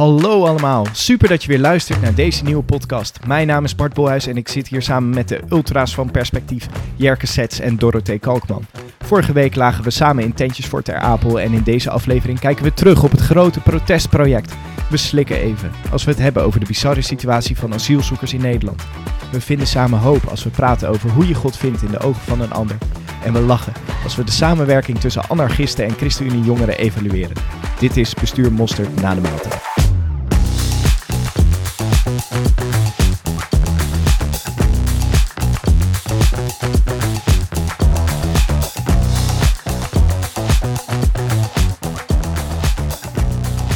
Hallo allemaal, super dat je weer luistert naar deze nieuwe podcast. Mijn naam is Bart Bolhuis en ik zit hier samen met de ultra's van Perspectief, Jerke Sets en Dorothee Kalkman. Vorige week lagen we samen in tentjes voor Ter Apel en in deze aflevering kijken we terug op het grote protestproject. We slikken even als we het hebben over de bizarre situatie van asielzoekers in Nederland. We vinden samen hoop als we praten over hoe je God vindt in de ogen van een ander. En we lachen als we de samenwerking tussen anarchisten en ChristenUnie jongeren evalueren. Dit is Bestuur Mosterd na de maaltijd.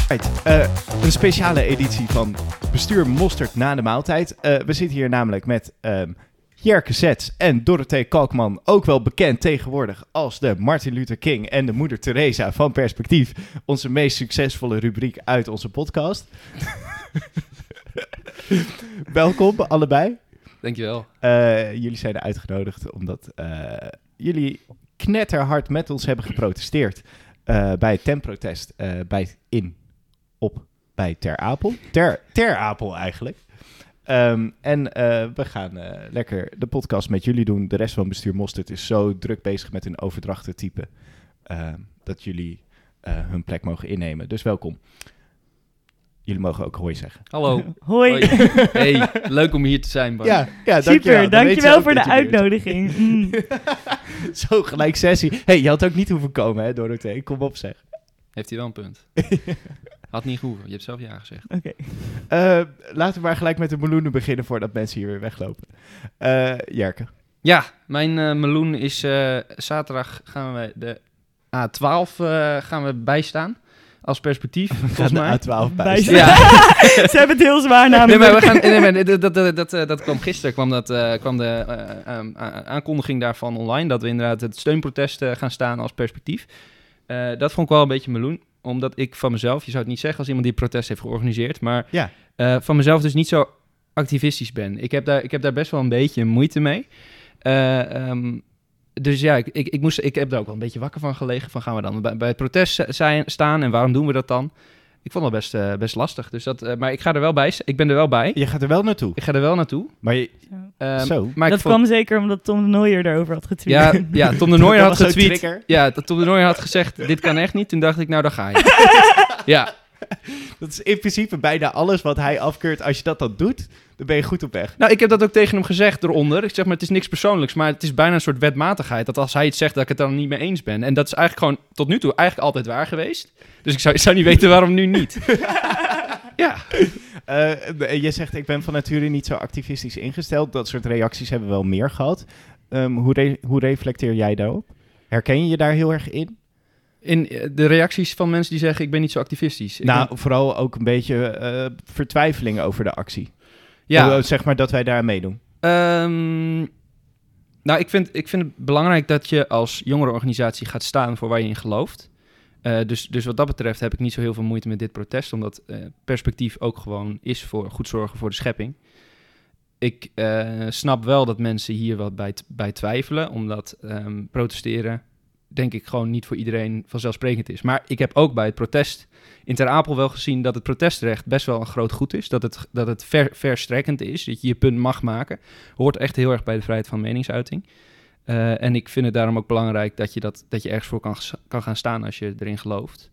Right, eh, een speciale editie van Bestuur Mosterd na de maaltijd. Eh, we zitten hier namelijk met ehm Jerke Zets en Dorothee Kalkman, ook wel bekend tegenwoordig als de Martin Luther King en de moeder Teresa van Perspectief. Onze meest succesvolle rubriek uit onze podcast. Welkom allebei. Dankjewel. Eh jullie zijn uitgenodigd omdat jullie knetterhard met ons hebben geprotesteerd bij het temprotest eh, bij in op bij Ter Apel. Ter, ter Apel eigenlijk. Ehm, en eh, we gaan eh, lekker de podcast met jullie doen. De rest van bestuur Mosterd is zo druk bezig met hun overdrachten type ehm, dat jullie eh, hun plek mogen innemen. Dus welkom. Jullie mogen ook hoi zeggen. Hallo. Hoi. Hoi. Hey, leuk om hier te zijn, Bart. Ja, ja Super, dankjewel ook voor de uitnodiging. Mm. Zo gelijk sessie. hey, je had ook niet hoeven komen, hè, Dorothee? Kom op, zeg. Heeft hij wel een punt. Had niet gehoeven. Je hebt zelf ja gezegd. Oké. Eh, laten we maar gelijk met de meloenen beginnen voordat mensen hier weer weglopen. Eh Jerke. Ja, mijn eh, meloen is... eh, zaterdag gaan we de A12 eh, gaan we bijstaan. Als perspectief, volgens mij. de A12 bij. Bijstaan. Ja. Ze hebben het heel zwaar Nee, namelijk. maar we gaan, nee, maar dat, dat, dat, dat, eh, dat kwam gisteren, kwam, dat, eh, kwam de eh, um, a- aankondiging daarvan online, dat we inderdaad het steunprotest gaan staan als perspectief. Eh, dat vond ik wel een beetje meloen, omdat ik van mezelf, je zou het niet zeggen als iemand die protest heeft georganiseerd, maar Ja. eh, van mezelf dus niet zo activistisch ben. Ik heb daar, ik heb daar best wel een beetje moeite mee. Eh, ehm, dus ja, ik, ik, ik, moest, ik heb daar ook wel een beetje wakker van gelegen. Van gaan we dan bij, bij het protest zijn, staan en waarom doen we dat dan? Ik vond dat best, eh, best lastig. Dus dat, eh, maar ik ga er wel bij. Ik ben er wel bij. Je gaat er wel naartoe. Ik ga er wel naartoe. Maar je, Ehm, Zo. Maar dat vond- kwam zeker omdat Tom de Nooier daarover had getweet. ja, ja, Tom de Nooijer Dat had getweet. Ja, dat Tom de Nooijer had gezegd, dit kan echt niet. Toen dacht ik, nou, dan ga je. ja, dat is in principe bijna alles wat hij afkeurt. Als je dat dan doet, dan ben je goed op weg. nou, ik heb dat ook tegen hem gezegd eronder. Ik zeg maar, het is niks persoonlijks, maar het is bijna een soort wetmatigheid. Dat als hij iets zegt, dat ik het dan niet mee eens ben. En dat is eigenlijk gewoon tot nu toe eigenlijk altijd waar geweest. Dus ik zou, ik zou niet weten waarom nu niet. ja, Eh, je zegt, ik ben van nature niet zo activistisch ingesteld. Dat soort reacties hebben we wel meer gehad. Ehm, hoe, re- hoe reflecteer jij daarop? Herken je je daar heel erg in? In eh, de reacties van mensen die zeggen, ik ben niet zo activistisch. Ik nou, ben- vooral ook een beetje eh vertwijfeling over de actie. ja. Oh, zeg maar dat wij daar meedoen. Ehm, nou, ik vind, ik vind het belangrijk dat je als jongerenorganisatie gaat staan voor waar je in gelooft. Eh, dus, dus wat dat betreft heb ik niet zo heel veel moeite met dit protest, omdat eh, perspectief ook gewoon is voor goed zorgen voor de schepping. Ik eh, snap wel dat mensen hier wat bij, bij twijfelen, omdat ehm, protesteren denk ik gewoon niet voor iedereen vanzelfsprekend is. Maar ik heb ook bij het protest in Ter Apel wel gezien dat het protestrecht best wel een groot goed is. Dat het, dat het ver, verstrekkend is, dat je je punt mag maken. Hoort echt heel erg bij de vrijheid van meningsuiting. Eh, en ik vind het daarom ook belangrijk dat je, dat, dat je ergens voor kan, kan gaan staan als je erin gelooft.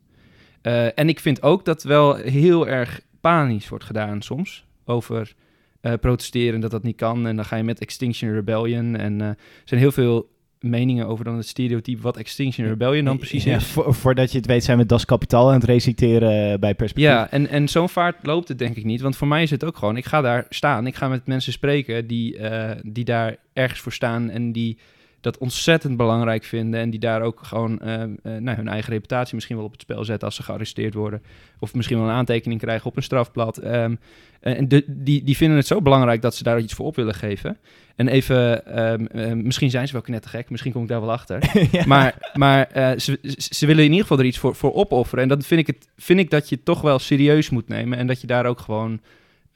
Eh, en ik vind ook dat wel heel erg panisch wordt gedaan soms over eh, protesteren dat dat niet kan. En dan ga je met Extinction Rebellion. En er zijn heel veel meningen over dan het stereotype wat Extinction Rebellion dan precies Ja, is. vo- voordat je het weet zijn we Das Kapitaal aan het reciteren eh, bij Perspectief. Ja, en, en zo'n vaart loopt het denk ik niet. Want voor mij is het ook gewoon, ik ga daar staan. Ik ga met mensen spreken die, eh, die daar ergens voor staan en die dat ontzettend belangrijk vinden. En die daar ook gewoon eh, eh, nou, hun eigen reputatie misschien wel op het spel zetten als ze gearresteerd worden. Of misschien wel een aantekening krijgen op een strafblad. Ehm, en de, die, die vinden het zo belangrijk dat ze daar iets voor op willen geven. En even, ehm, eh, misschien zijn ze wel knettergek, misschien kom ik daar wel achter. Ja. Maar, maar eh, ze, ze willen in ieder geval er iets voor, voor opofferen. En dat vind ik, het, vind ik dat je toch wel serieus moet nemen. En dat je daar ook gewoon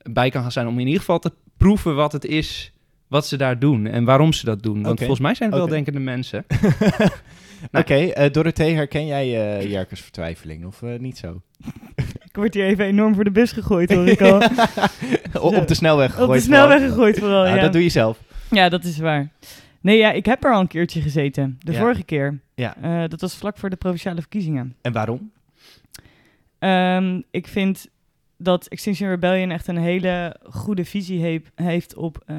bij kan gaan zijn. Om in ieder geval te proeven wat het is wat ze daar doen. En waarom ze dat doen. Want volgens mij zijn het wel denkende mensen. Oké, eh, Dorothee, herken jij eh Jerkes vertwijfeling of eh, niet zo? Ik word hier even enorm voor de bus gegooid, hoor ik al. op de snelweg gegooid. Op de snelweg gegooid vooral, Nou, ja. Dat doe je zelf. Ja, dat is waar. Nee, ja, ik heb er al een keertje gezeten. De Ja. vorige keer. Ja. Eh, dat was vlak voor de provinciale verkiezingen. En waarom? Ehm, ik vind dat Extinction Rebellion echt een hele goede visie heep- heeft op, eh,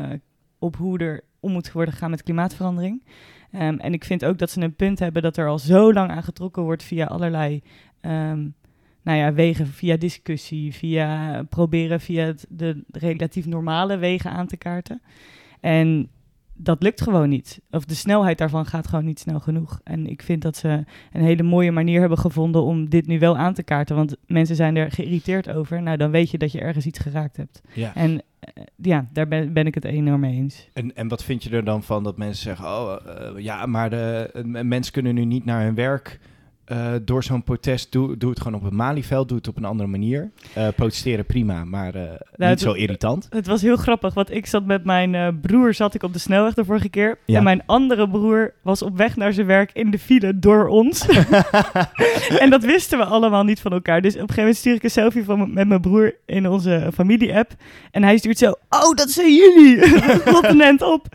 op hoe er om moet worden gegaan met klimaatverandering. Ehm, en ik vind ook dat ze een punt hebben dat er al zo lang aan getrokken wordt via allerlei ehm, nou ja, wegen, via discussie, via proberen via de relatief normale wegen aan te kaarten. En dat lukt gewoon niet. Of de snelheid daarvan gaat gewoon niet snel genoeg. En ik vind dat ze een hele mooie manier hebben gevonden om dit nu wel aan te kaarten. Want mensen zijn er geïrriteerd over. Nou, dan weet je dat je ergens iets geraakt hebt. Ja. En eh, ja, daar ben, ben ik het enorm mee eens. En, en wat vind je er dan van dat mensen zeggen: Oh, eh, ja, maar de, eh, mensen kunnen nu niet naar hun werk eh, door zo'n protest. Doe, doe het gewoon op een Malieveld, doe het op een andere manier. Eh, protesteren prima, maar eh, niet het- zo irritant. Het was heel grappig, want ik zat met mijn broer zat ik op de snelweg de vorige keer. Ja. En mijn andere broer was op weg naar zijn werk in de file door ons. en dat wisten we allemaal niet van elkaar. Dus op een gegeven moment stuur ik een selfie van met mijn broer in onze familie-app. En hij stuurt zo, oh, dat zijn jullie! Continent op!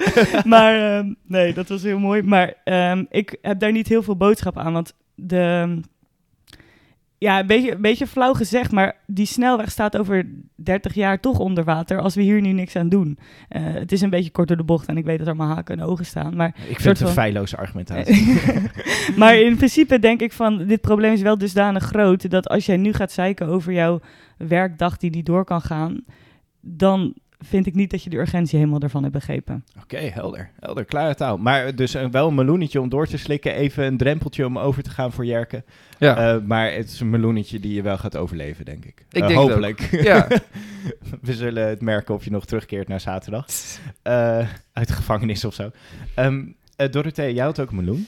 maar ehm, nee, dat was heel mooi. Maar ehm, ik heb daar niet heel veel boodschap aan, want de... Ja, een beetje, een beetje flauw gezegd, maar die snelweg staat over 30 jaar toch onder water als we hier nu niks aan doen. Eh, het is een beetje kort door de bocht en ik weet dat er maar haken en ogen staan. Maar, Ik vind het een van- feilloze argumentatie. maar in principe denk ik van, dit probleem is wel dusdanig groot dat als jij nu gaat zeiken over jouw werkdag die niet door kan gaan, dan vind ik niet dat je de urgentie helemaal ervan hebt begrepen. Oké, helder. Helder, klare taal. Maar dus eh, wel een meloenetje om door te slikken. Even een drempeltje om over te gaan voor Jerken. Ja. Eh, maar het is een meloenetje die je wel gaat overleven, denk ik. Ik Eh, denk het hopelijk. Ja. We zullen het merken of je nog terugkeert naar zaterdag. Eh, uit de gevangenis of zo. Ehm eh, Dorothee, jij had ook een meloen.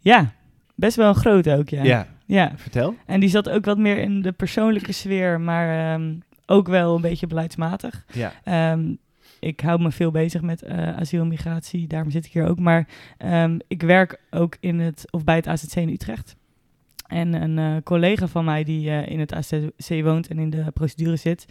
Ja, best wel een grote ook, ja. Ja. ja. Vertel. En die zat ook wat meer in de persoonlijke sfeer, maar ehm, ook wel een beetje beleidsmatig. Ja. Ehm, ik hou me veel bezig met eh asiel en migratie, daarom zit ik hier ook. Maar ehm, ik werk ook in het, of bij het AZC in Utrecht. En een eh, collega van mij die eh, in het AZC woont en in de procedure zit,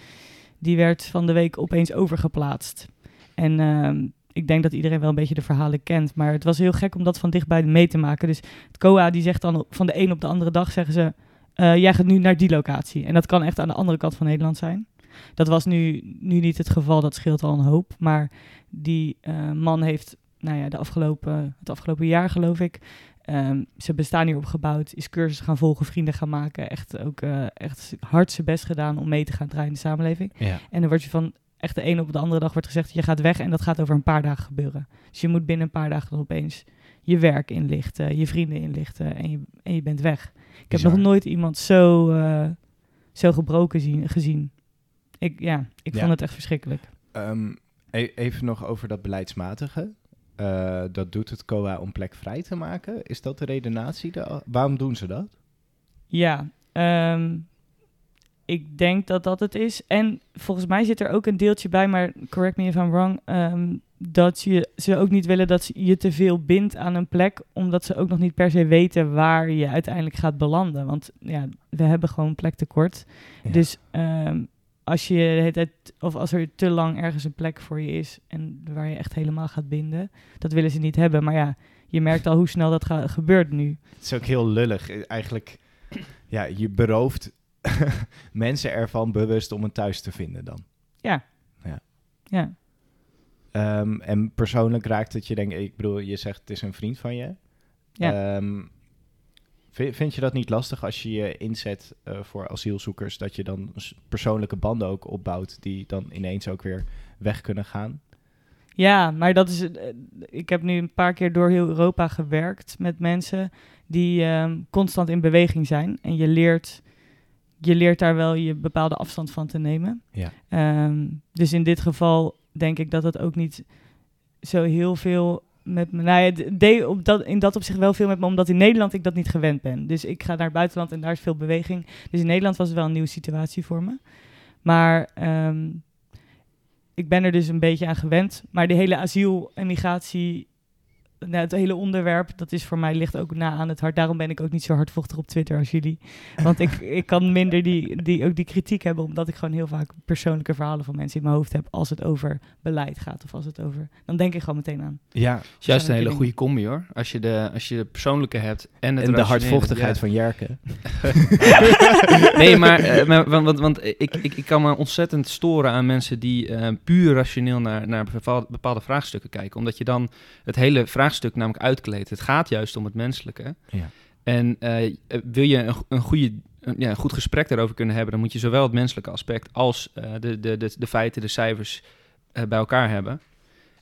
die werd van de week opeens overgeplaatst. En ehm, ik denk dat iedereen wel een beetje de verhalen kent, maar het was heel gek om dat van dichtbij mee te maken. Dus het COA die zegt dan van de een op de andere dag zeggen ze, eh, jij gaat nu naar die locatie. En dat kan echt aan de andere kant van Nederland zijn. Dat was nu, nu niet het geval, dat scheelt al een hoop. Maar die eh, man heeft nou ja, de afgelopen, het afgelopen jaar, geloof ik, ehm, zijn bestaan hierop gebouwd, is cursus gaan volgen, vrienden gaan maken. Echt ook eh, echt hard zijn best gedaan om mee te gaan draaien in de samenleving. Ja. En dan word je van echt de ene op de andere dag wordt gezegd, je gaat weg en dat gaat over een paar dagen gebeuren. Dus je moet binnen een paar dagen opeens je werk inlichten, je vrienden inlichten en je, en je bent weg. Ik heb nog nooit iemand zo, eh, zo gebroken zien, gezien. Ik, ja, ik Ja. vond het echt verschrikkelijk. Ehm, e- even nog over dat beleidsmatige. Eh, dat doet het COA om plek vrij te maken. Is dat de redenatie? da- Waarom doen ze dat? Ja, ehm, ik denk dat dat het is. En volgens mij zit er ook een deeltje bij, maar correct me if I'm wrong, ehm, dat je, ze ook niet willen dat je te veel bindt aan een plek, omdat ze ook nog niet per se weten waar je uiteindelijk gaat belanden. Want ja, we hebben gewoon plektekort. Ja. Dus ehm, als je tijd, of als er te lang ergens een plek voor je is en waar je echt helemaal gaat binden, dat willen ze niet hebben. Maar ja, je merkt al hoe snel dat gebeurt nu. Het is ook heel lullig. Eh, Eigenlijk, ja, je berooft mensen ervan bewust om een thuis te vinden dan. Ja. Ja. Ja. Ehm, en persoonlijk raakt het je, denk ik, bedoel, je zegt het is een vriend van je. Ja. Ehm, vind, vind je dat niet lastig als je je inzet eh, voor asielzoekers, dat je dan persoonlijke banden ook opbouwt die dan ineens ook weer weg kunnen gaan? Ja, maar dat is. eh, Ik heb nu een paar keer door heel Europa gewerkt met mensen die ehm, constant in beweging zijn. En je leert, je leert daar wel je bepaalde afstand van te nemen. Ja. Dus in dit geval denk ik dat het ook niet zo heel veel met me. Nou het deed op dat, in dat opzicht wel veel met me, omdat in Nederland ik dat niet gewend ben. Dus ik ga naar het buitenland en daar is veel beweging. Dus in Nederland was het wel een nieuwe situatie voor me. Maar ehm, ik ben er dus een beetje aan gewend. Maar de hele asiel- en migratie nou, het hele onderwerp, dat is voor mij ligt ook na aan het hart. Daarom ben ik ook niet zo hardvochtig op Twitter als jullie. Want ik, ik kan minder die, die, ook die kritiek hebben, omdat ik gewoon heel vaak persoonlijke verhalen van mensen in mijn hoofd heb als het over beleid gaat of als het over... Dan denk ik gewoon meteen aan. Ja, Het is juist een hele goede combi hoor. Als je de, als je de persoonlijke hebt en, het en de hardvochtigheid ja. van Jerke. nee, maar, eh, maar- want, want, want ik, ik, ik kan me ontzettend storen aan mensen die eh, puur rationeel naar, naar bepaalde, bepaalde vraagstukken kijken. Omdat je dan het hele vraagstuk namelijk uitkleedt. Het gaat juist om het menselijke. Ja. En eh, wil je een, een, goede, een, ja, een goed gesprek daarover kunnen hebben, dan moet je zowel het menselijke aspect als eh, de, de, de, de feiten, de cijfers eh, bij elkaar hebben.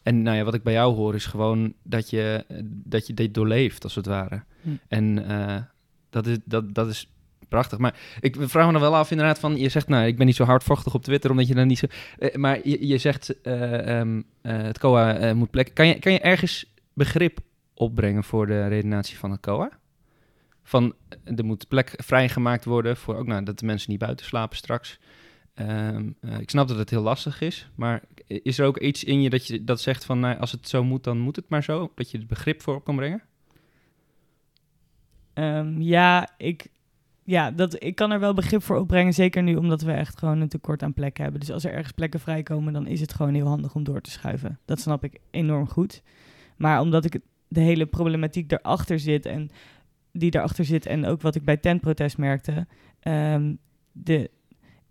En nou ja, wat ik bij jou hoor is gewoon dat je, dat je dit doorleeft, als het ware. Hm. En eh, dat, is, dat, dat is prachtig. Maar ik vraag me dan wel af inderdaad van... Je zegt, nou, ik ben niet zo hardvochtig op Twitter... omdat je dan niet zo... maar je, je zegt, eh, ehm, eh, het COA moet plek... Kan je, kan je ergens begrip opbrengen voor de redenatie van het COA? Van, eh, er moet plek vrijgemaakt worden... voor ook nou, dat de mensen niet buiten slapen straks. Ehm, eh, ik snap dat het heel lastig is... maar is er ook iets in je dat je dat zegt van... Nou, als het zo moet, dan moet het maar zo? Dat je er begrip voor op kan brengen? Ehm, ja, ik, ja dat, ik kan er wel begrip voor opbrengen. Zeker nu omdat we echt gewoon een tekort aan plekken hebben. Dus als er ergens plekken vrijkomen, dan is het gewoon heel handig om door te schuiven. Dat snap ik enorm goed. Maar omdat ik de hele problematiek erachter zit en die erachter zit en ook wat ik bij tentprotest merkte, ehm, de,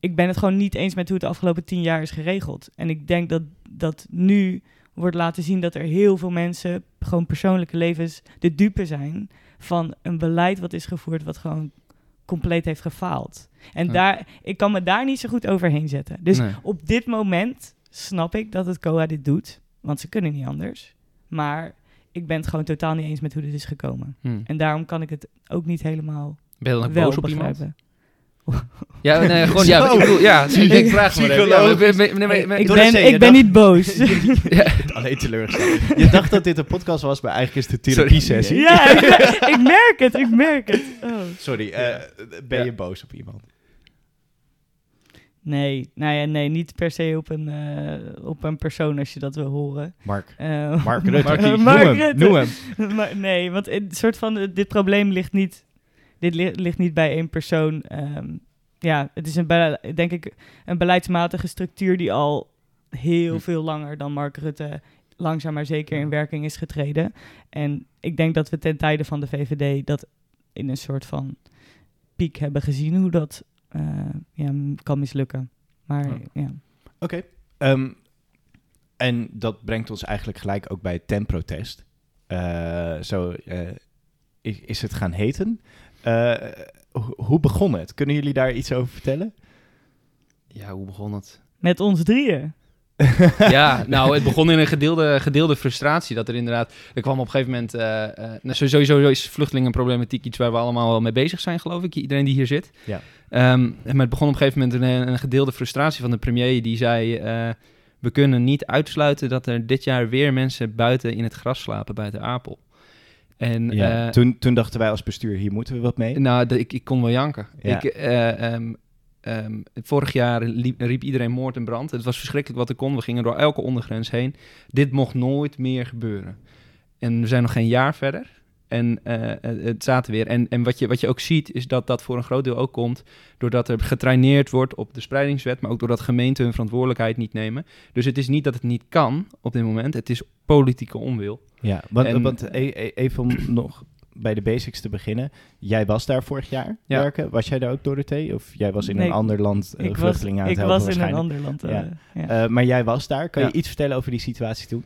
ik ben het gewoon niet eens met hoe het de afgelopen tien jaar is geregeld. En ik denk dat dat nu wordt laten zien dat er heel veel mensen gewoon persoonlijke levens de dupe zijn van een beleid wat is gevoerd wat gewoon compleet heeft gefaald. En Ja. daar, ik kan me daar niet zo goed overheen zetten. Dus Nee. op dit moment snap ik dat het COA dit doet, want ze kunnen niet anders. Maar ik ben het gewoon totaal niet eens met hoe dit is gekomen. Hm. En daarom kan ik het ook niet helemaal Ben je dan ook wel boos op iemand? Ja, nee, gewoon, ja, Zo. ik bedoel, ja, ik vraag. Ja, maar- ik ben, ik ben niet boos. Alleen teleurgesteld. Je dacht dat dit een podcast was, maar eigenlijk is het een therapie-sessie. ja, ik, ik merk het, ik merk het. Oh. Sorry, eh, ben je boos op iemand? Nee, nou ja, nee, niet per se op een, eh, op een persoon als je dat wil horen. Mark. Eh, Mark Rutte. Markie, noem Mark hem, Rutte. noem hem. maar nee, want het soort van, eh, dit probleem ligt niet, dit li- ligt niet bij één persoon. Ehm, ja, het is een, denk ik, een beleidsmatige structuur die al heel Hm. veel langer dan Mark Rutte langzaam maar zeker in werking is getreden. En ik denk dat we ten tijde van de VVD dat in een soort van piek hebben gezien hoe dat ja, m- kan mislukken. Maar Ja. ja. Oké. Ehm, en dat brengt ons eigenlijk gelijk ook bij het temprotest. Eh, zo eh, is, is het gaan heten. Eh, ho- hoe begon het? Kunnen jullie daar iets over vertellen? Ja, hoe begon het? met ons drieën. ja, nou, het begon in een gedeelde, gedeelde frustratie. Dat er inderdaad, er kwam op een gegeven moment, eh, eh, nou, sowieso, sowieso is vluchtelingenproblematiek iets waar we allemaal wel mee bezig zijn, geloof ik. Iedereen die hier zit. Ja. Ehm, maar het begon op een gegeven moment een, een gedeelde frustratie van de premier. Die zei, eh, we kunnen niet uitsluiten dat er dit jaar weer mensen buiten in het gras slapen, buiten Apel. En Ja, toen, toen dachten wij als bestuur, hier moeten we wat mee. nou, de- ik, ik kon wel janken. Ja. Ik, eh, ehm, ehm, vorig jaar liep, riep iedereen moord en brand. Het was verschrikkelijk wat er kon. We gingen door elke ondergrens heen. Dit mocht nooit meer gebeuren. En we zijn nog geen jaar verder. En eh, het zaten weer. En, en wat, je, wat je ook ziet, is dat dat voor een groot deel ook komt... doordat er getraineerd wordt op de spreidingswet... maar ook doordat gemeenten hun verantwoordelijkheid niet nemen. Dus het is niet dat het niet kan op dit moment. Het is politieke onwil. Ja, want, En- want e- e- even om nog bij de basics te beginnen. Jij was daar vorig jaar Ja. werken. Was jij daar ook, Dorothee? Of jij was in Nee, een ander land uh, ik vluchtelingen aan ik het helpen was in een ander land. Ja. eh, ja. Eh, maar jij was daar. Kan je iets vertellen over die situatie toen?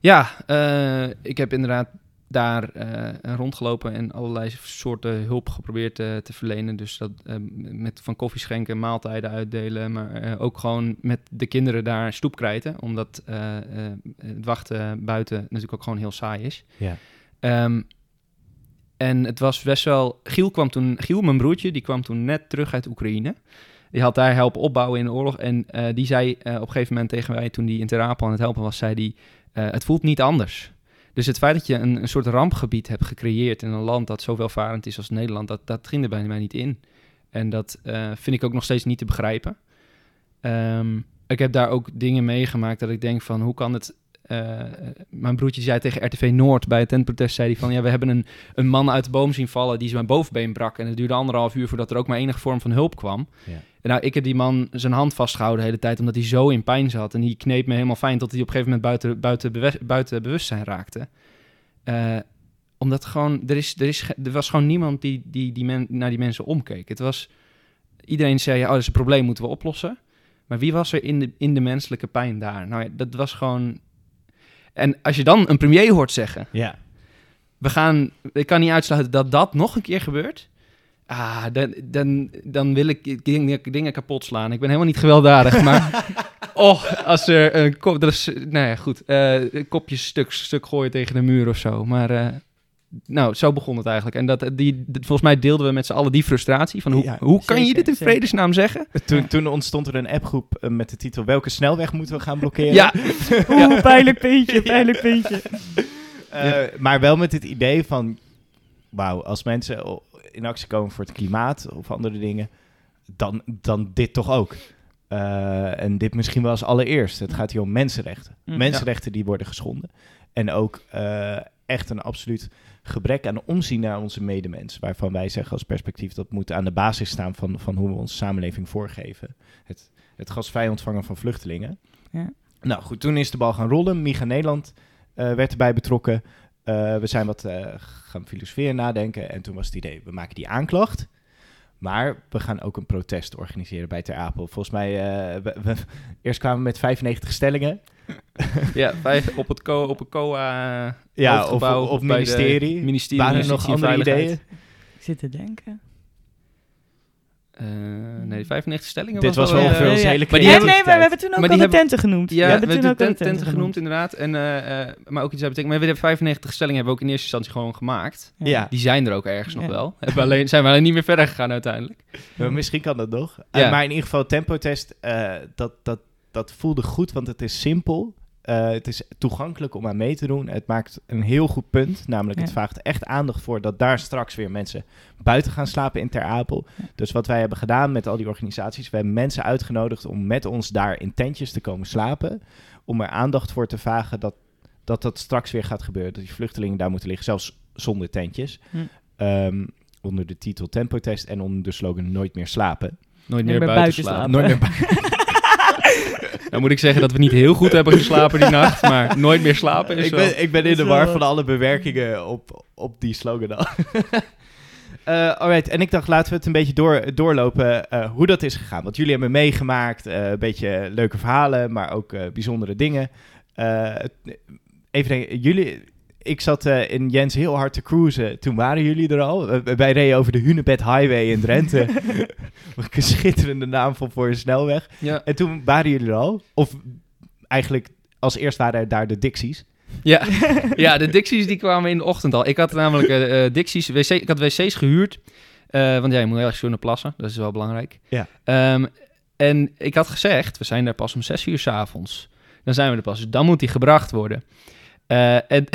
Ja, eh, ik heb inderdaad daar eh, rondgelopen en allerlei soorten hulp geprobeerd eh, te verlenen. Dus dat eh, met van koffie schenken, maaltijden uitdelen, maar eh, ook gewoon met de kinderen daar stoep krijten, omdat eh, eh, het wachten buiten natuurlijk ook gewoon heel saai is. Ja. Ehm, en het was best wel. Giel kwam toen. Giel, mijn broertje, die kwam toen net terug uit Oekraïne. Die had daar helpen opbouwen in de oorlog. En eh, die zei eh, op een gegeven moment tegen mij, toen die in Ter Apel aan het helpen was, zei die: eh, Het voelt niet anders. Dus het feit dat je een, een soort rampgebied hebt gecreëerd in een land dat zo welvarend is als Nederland, dat, dat ging er bij mij niet in. En dat vind ik ook nog steeds niet te begrijpen. Ehm, ik heb daar ook dingen meegemaakt dat ik denk van hoe kan het eh, mijn broertje zei tegen RTV Noord bij het tentprotest, zei hij van, ja, we hebben een, een man uit de boom zien vallen die zijn bovenbeen brak. En het duurde anderhalf uur voordat er ook maar enige vorm van hulp kwam. Ja. En nou, ik heb die man zijn hand vastgehouden de hele tijd, omdat hij zo in pijn zat. En die kneep me helemaal fijn tot hij op een gegeven moment buiten, buiten, buiten bewustzijn raakte. Eh, omdat gewoon, er, is, er, is, er was gewoon niemand die, die, die men, naar die mensen omkeek. Het was, iedereen zei, oh, dat is een probleem, moeten we oplossen. Maar wie was er in de, in de menselijke pijn daar? Nou ja, dat was gewoon... En als je dan een premier hoort zeggen, Ja. we gaan, ik kan niet uitsluiten dat dat nog een keer gebeurt. Ah, dan, dan, dan wil ik dingen, dingen kapot slaan. Ik ben helemaal niet gewelddadig, maar... oh, als er een kop... Dat is, nou ja, goed. eh, een kopje stuk, stuk gooien tegen de muur of zo. Maar... eh, nou, zo begon het eigenlijk. En dat, die, dat- volgens mij deelden we met z'n allen die frustratie van hoe, Ja, hoe kan je dit in zeker. vredesnaam zeggen? Toen, toen ontstond er een appgroep eh, met de titel Welke snelweg moeten we gaan blokkeren? Ja, Oeh, pijnlijk puntje, pijnlijk puntje. Eh, Maar wel met het idee van, wauw, als mensen in actie komen voor het klimaat of andere dingen, dan, dan dit toch ook. Eh, en dit misschien wel als allereerst. Het gaat hier om mensenrechten. Mm. Mensenrechten die worden geschonden. En ook eh, echt een absoluut gebrek aan omzien naar onze medemens. Waarvan wij zeggen als perspectief dat moet aan de basis staan van, van hoe we onze samenleving voorgeven. Het, het gastvrij ontvangen van vluchtelingen. Ja. Nou goed, toen is de bal gaan rollen. Miga Nederland eh, werd erbij betrokken. Eh, we zijn wat eh, gaan filosoferen, nadenken. En toen was het idee, we maken die aanklacht. Maar we gaan ook een protest organiseren bij Ter Apel. Volgens mij, we, we- eerst kwamen we met 95 stellingen. Ja vijf, op het co, op het COA Ja, of op, op ministerie. ministerie Waren er van nog andere Veiligheid. ideeën? Ik zit te denken. Eh, nee, 95 stellingen Dit was wel, wel eh, ongeveer eh, onze ja. hele Maar die Ja, hebben- nee, maar we hebben toen ook maar al die de hebben- tenten genoemd. Ja, we hebben toen ook al tent, de tenten genoemd inderdaad. En, eh, eh, maar ook iets hebben betekend. Maar we hebben 95 stellingen hebben we ook in eerste instantie gewoon gemaakt. Ja, Die zijn er ook ergens nog wel. Hebben we alleen, zijn we alleen niet meer verder gegaan uiteindelijk. maar misschien kan dat nog. Eh, maar in ieder geval, tempotest, eh dat, dat, dat voelde goed, want het is simpel. Eh, het is toegankelijk om aan mee te doen. Het maakt een heel goed punt. Namelijk, het vraagt echt aandacht voor dat daar straks weer mensen buiten gaan slapen in Ter Apel. Dus wat wij hebben gedaan met al die organisaties, we hebben mensen uitgenodigd om met ons daar in tentjes te komen slapen. Om er aandacht voor te vragen dat dat, dat straks weer gaat gebeuren. Dat die vluchtelingen daar moeten liggen, zelfs zonder tentjes. Hm. Ehm, onder de titel Tempotest en onder de slogan Nooit meer slapen. Nooit meer meer buiten buiten slapen. slapen. Nooit meer Nou moet ik zeggen dat we niet heel goed hebben geslapen die nacht. Maar nooit meer slapen is ik, wel... ben, ik ben in de war van alle bewerkingen op, op die slogan al. Eh, alright, en ik dacht laten we het een beetje door, doorlopen eh, hoe dat is gegaan. Want jullie hebben meegemaakt, eh, een beetje leuke verhalen, maar ook eh, bijzondere dingen. Eh, even denken, jullie, ik zat eh, in Jens heel hard te cruisen. Toen waren jullie er al. Eh, wij reden over de Hunebed Highway in Drenthe. Wat een schitterende naam voor, voor een snelweg. Ja, En toen waren jullie er al. Of eigenlijk als eerst waren er daar de Dixies. ja. ja, de Dixies die kwamen in de ochtend al. Ik had namelijk eh, Dixies, wc, ik had wc's gehuurd. Eh, want ja, je moet ergens kunnen plassen. Dat is wel belangrijk. Ja. Ehm, en ik had gezegd, we zijn daar pas om zes uur 's avonds. Dan zijn we er pas. Dus dan moet die gebracht worden. Eh, en,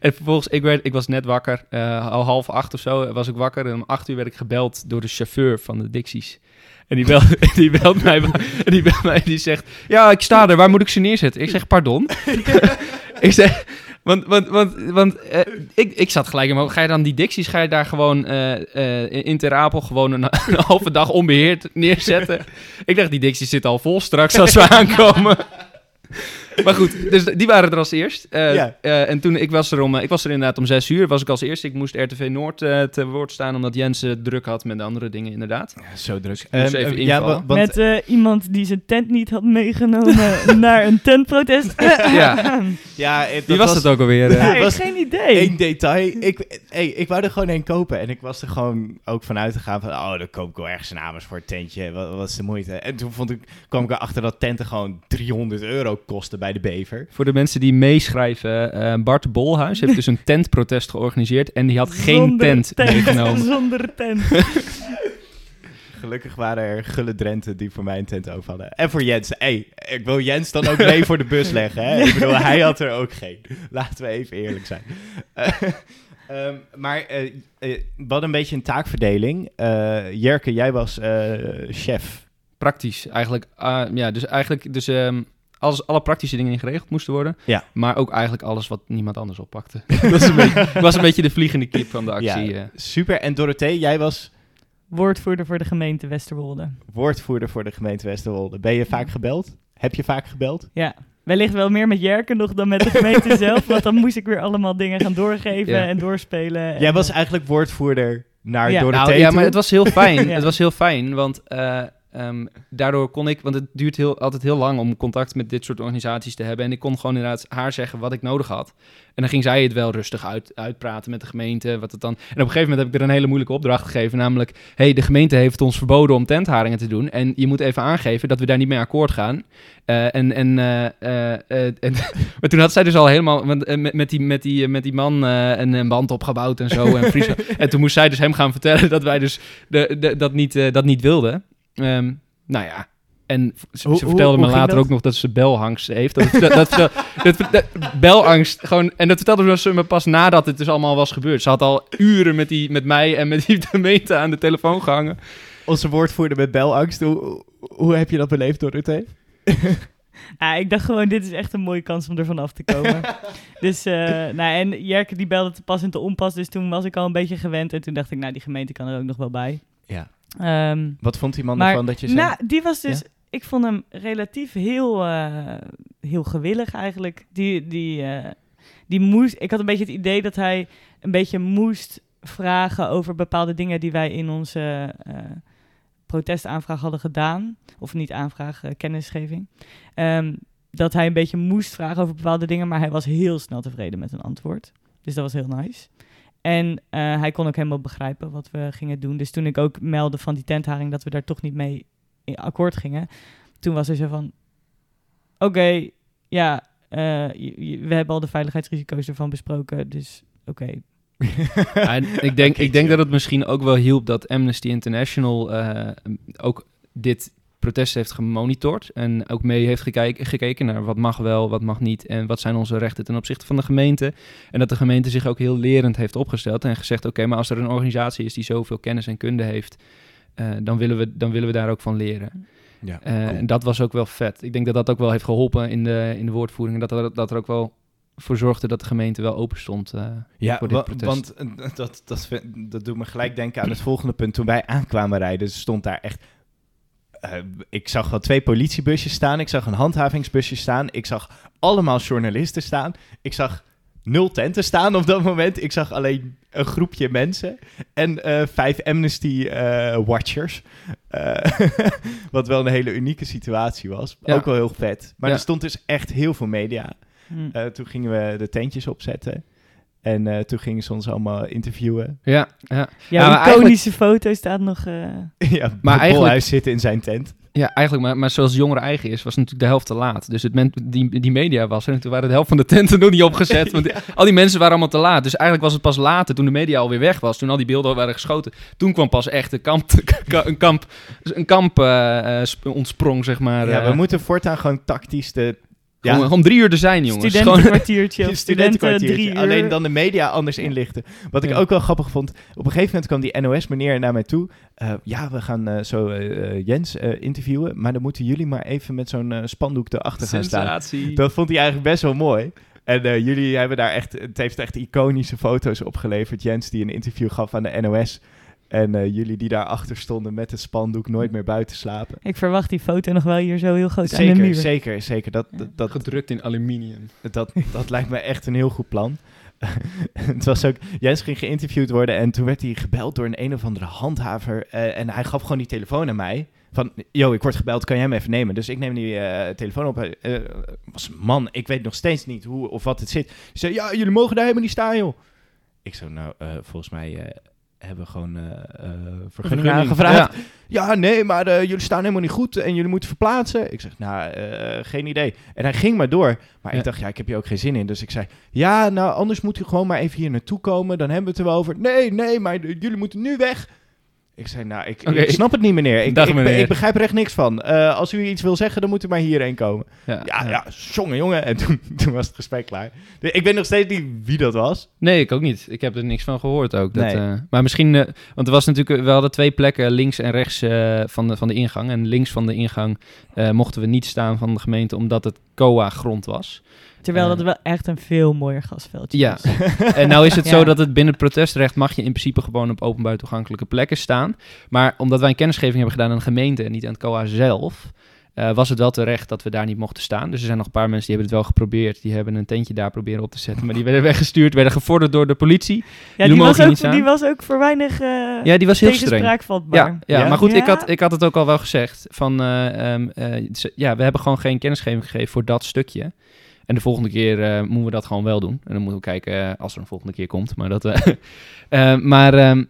en vervolgens, ik, werd, ik was net wakker. eh, al half acht of zo was ik wakker. En om acht uur werd ik gebeld door de chauffeur van de Dixies. En die belt, die belt mij en die belt mij en die zegt... Ja, ik sta er. Waar moet ik ze neerzetten? Ik zeg, pardon? ik zeg... Want, want, want, want eh, ik, ik zat gelijk in. Ga je dan die Dixies, ga je daar gewoon in- in Ter Apel gewoon een, een halve dag onbeheerd neerzetten? ik dacht, die Dixies zitten al vol straks als we aankomen. Maar goed, dus die waren er als eerst. Eh, Ja. eh, en toen, ik was er om, eh, ik was er inderdaad om zes uur, was ik als eerste. Ik moest RTV Noord eh, te woord staan, omdat Jens druk had met de andere dingen, inderdaad. zo druk. Dus moest even ja, want, Met eh, iemand die zijn tent niet had meegenomen naar een tentprotest. Ja. ja, het- Wie dat was het ook alweer? Ja, ik heb was geen idee. Eén detail. Ik, hey, ik wou er gewoon één kopen. En ik was er gewoon ook vanuit gegaan van... Oh, dan koop ik wel ergens een Amersfoort tentje. Wat, wat is de moeite? En toen vond ik, kwam ik erachter dat tenten gewoon 300 euro kosten bij de Bever. Voor de mensen die meeschrijven, eh, Bart Bolhuis heeft dus een tentprotest georganiseerd en die had geen Zonder tent, meegenomen. Zonder tent. Gelukkig waren er gulle Drenten die voor mij een tent over hadden. En voor Jens. hey, ik wil Jens dan ook mee voor de bus leggen. Hè? Ik bedoel, hij had er ook geen. Laten we even eerlijk zijn. Eh, ehm, maar eh, hadden een beetje een taakverdeling. Eh, Jerke, jij was chef. Praktisch, eigenlijk. ah, ja, dus eigenlijk, dus, ehm, alles, alle praktische dingen die geregeld moesten worden. Ja. Maar ook eigenlijk alles wat niemand anders oppakte. dat was een, beetje, was een beetje de vliegende kip van de actie. Ja, eh. super. En Dorothee, jij was Woordvoerder voor de gemeente Westerwolde. woordvoerder voor de gemeente Westerwolde. Ben je vaak gebeld? Heb je vaak gebeld? Ja, wellicht wel meer met Jerken nog dan met de gemeente zelf. Want dan moest ik weer allemaal dingen gaan doorgeven Ja. en doorspelen. Jij En, was eh, eigenlijk woordvoerder naar Ja. Dorothee Nou, ja, maar het was heel fijn. Ja. Het was heel fijn, want eh, ehm, daardoor kon ik... Want het duurt heel, altijd heel lang om contact met dit soort organisaties te hebben. En ik kon gewoon inderdaad haar zeggen wat ik nodig had. En dan ging zij het wel rustig uit, uitpraten met de gemeente. Wat het dan... En op een gegeven moment heb ik er een hele moeilijke opdracht gegeven. Namelijk, hey, de gemeente heeft ons verboden om tentharingen te doen. En je moet even aangeven dat we daar niet mee akkoord gaan. Eh, en, en, eh, eh, en maar toen had zij dus al helemaal met, met, die, met, die, met die man een, een band opgebouwd en zo. En, en toen moest zij dus hem gaan vertellen dat wij dus de, de, dat, niet, dat niet wilden. Ehm, nou ja. En ze, Hoe- ze hoe- vertelde hoe me later dat? ook nog dat ze belangst heeft. Dat, dat, dat, dat, dat- dat- belangst, gewoon... En dat vertelde ze me pas nadat het dus allemaal was gebeurd. Ze had al uren met, die, met mij en met die gemeente aan de telefoon gehangen. Onze woordvoerder met belangst. Hoe, hoe heb je dat beleefd, Dorothee? ah, ik dacht gewoon, dit is echt een mooie kans om er vanaf te komen. dus, eh, nou, en Jerke die belde te pas en te onpas. Dus toen was ik al een beetje gewend. En toen dacht ik, nou, die gemeente kan er ook nog wel bij. Ja. Ehm, Wat vond die man Maar- ervan dat je zei? Nou, die was dus... Ik vond hem relatief heel, eh, heel gewillig eigenlijk. Die, die, eh, die moest... Ik had een beetje het idee dat hij een beetje moest vragen over bepaalde dingen die wij in onze eh, protestaanvraag hadden gedaan. Of niet aanvraag, kennisgeving. Ehm, dat hij een beetje moest vragen over bepaalde dingen, maar hij was heel snel tevreden met een antwoord. Dus dat was heel nice. En eh, hij kon ook helemaal begrijpen wat we gingen doen. Dus toen ik ook meldde van die tentharing dat we daar toch niet mee in akkoord gingen, toen was er zo van: Oké, ja, eh, we hebben al de veiligheidsrisico's ervan besproken, dus oké. Ik denk, ik denk dat het misschien ook wel hielp dat Amnesty International eh, ook dit protest heeft gemonitord. En ook mee heeft gekijk- gekeken naar wat mag wel, wat mag niet. En wat zijn onze rechten ten opzichte van de gemeente. En dat de gemeente zich ook heel lerend heeft opgesteld. En gezegd, oké, maar als er een organisatie is die zoveel kennis en kunde heeft... eh, dan, willen we, dan willen we daar ook van leren. Ja, Eh, cool. En dat was ook wel vet. Ik denk dat dat ook wel heeft geholpen in de, in de woordvoering. En dat er, dat er ook wel voor zorgde dat de gemeente wel open stond. eh, Ja, voor dit protest. want dat, dat, vind- dat doet me gelijk denken aan het volgende punt. Toen wij aankwamen rijden, stond daar echt... eh, ik zag wel twee politiebusjes staan. Ik zag een handhavingsbusje staan. Ik zag allemaal journalisten staan. Ik zag nul tenten staan op dat moment. Ik zag alleen een groepje mensen en eh, vijf Amnesty-watchers. wat wel een hele unieke situatie was. Ja. Ook wel heel vet. Maar Ja. er stond dus echt heel veel media. Hm. Eh, toen gingen we de tentjes opzetten. En eh, toen gingen ze ons allemaal interviewen. Ja, ja. Ja, maar iconische foto staat nog... eh, ja, Maar eigenlijk- Bolhuis zitten in zijn tent. ja eigenlijk, maar, maar zoals jongeren eigen is, was natuurlijk de helft te laat. Dus het men, die, die media was er en toen waren de helft van de tenten nog niet opgezet. Want al die mensen waren allemaal te laat. Dus eigenlijk was het pas later, toen de media alweer weg was, toen al die beelden al waren geschoten. Toen kwam pas echt een kamp, een kamp, een kamp sp- ontsprong, zeg maar. ja, we moeten voortaan gewoon tactisch de ja, gewoon drie uur er zijn, jongens. Gewoon, Studentenkwartiertje studentenkwartiertje. drie uur. Alleen dan de media anders inlichten. Wat ik Ja. ook wel grappig vond. Op een gegeven moment kwam die NOS-meneer naar mij toe. Eh, ja, we gaan eh, zo eh, Jens eh, interviewen. Maar dan moeten jullie maar even met zo'n spandoek erachter gaan staan. Dat vond hij eigenlijk best wel mooi. En eh, jullie hebben daar echt, het heeft echt iconische foto's opgeleverd. Jens die een interview gaf aan de NOS. En eh, jullie die daarachter stonden met het spandoek nooit meer buiten slapen. Ik verwacht die foto nog wel hier zo heel groot aan de Zeker, muur. zeker, zeker. Dat, dat, dat, Gedrukt in aluminium. dat, dat lijkt me echt een heel goed plan. het was ook, Jens ging geïnterviewd worden en toen werd hij gebeld door een een of andere handhaver. eh, en hij gaf gewoon die telefoon aan mij. Van, yo, ik word gebeld, kan jij hem even nemen? Dus ik neem die eh, telefoon op. Eh, was man, ik weet nog steeds niet hoe of wat het zit. Hij zei, ja, jullie mogen daar helemaal niet staan, joh. Ik zo, nou, eh, volgens mij eh, hebben we gewoon eh eh vergunning aangevraagd. Ja, nee, maar eh, jullie staan helemaal niet goed en jullie moeten verplaatsen. Ik zeg, nou, geen idee. En hij ging maar door. Maar Ja. ik dacht, ja, ik heb hier ook geen zin in. Dus ik zei, ja, nou, anders moet u gewoon maar even hier naartoe komen. Dan hebben we het er wel over. Nee, nee, maar jullie moeten nu weg. Ik zei, nou, ik, ik snap het niet, meneer. Ik, Dag, ik, meneer. ik begrijp er echt niks van. Eh, als u iets wil zeggen, dan moet u maar hierheen komen. Ja, Ja, ja, jongen, jongen. En toen, toen was het gesprek klaar. Ik weet nog steeds niet wie dat was. Nee, ik ook niet. Ik heb er niks van gehoord ook. Dat, Nee. eh, maar misschien, eh, want er was natuurlijk, we hadden twee plekken links en rechts van, de, van de ingang. En links van de ingang mochten we niet staan van de gemeente, omdat het COA-grond was. Terwijl Eh. dat wel echt een veel mooier gasveldje Ja. is. En nou is het zo dat het binnen het protestrecht mag je in principe gewoon op openbaar toegankelijke plekken staan. Maar omdat wij een kennisgeving hebben gedaan aan de gemeente en niet aan het COA zelf, eh, was het wel terecht dat we daar niet mochten staan. Dus er zijn nog een paar mensen die hebben het wel geprobeerd. Die hebben een tentje daar proberen op te zetten. Maar die werden weggestuurd, werden gevorderd door de politie. Ja, die mogen was, ook, die was ook voor weinig eh Ja, die was heel streng. vatbaar. Ja, ja, Ja? maar goed, Ik, had, ik had het ook al wel gezegd. Van, eh, ehm, eh, ja, we hebben gewoon geen kennisgeving gegeven voor dat stukje. En de volgende keer eh, moeten we dat gewoon wel doen. En dan moeten we kijken eh, als er een volgende keer komt. Maar dat. eh, maar. ehm,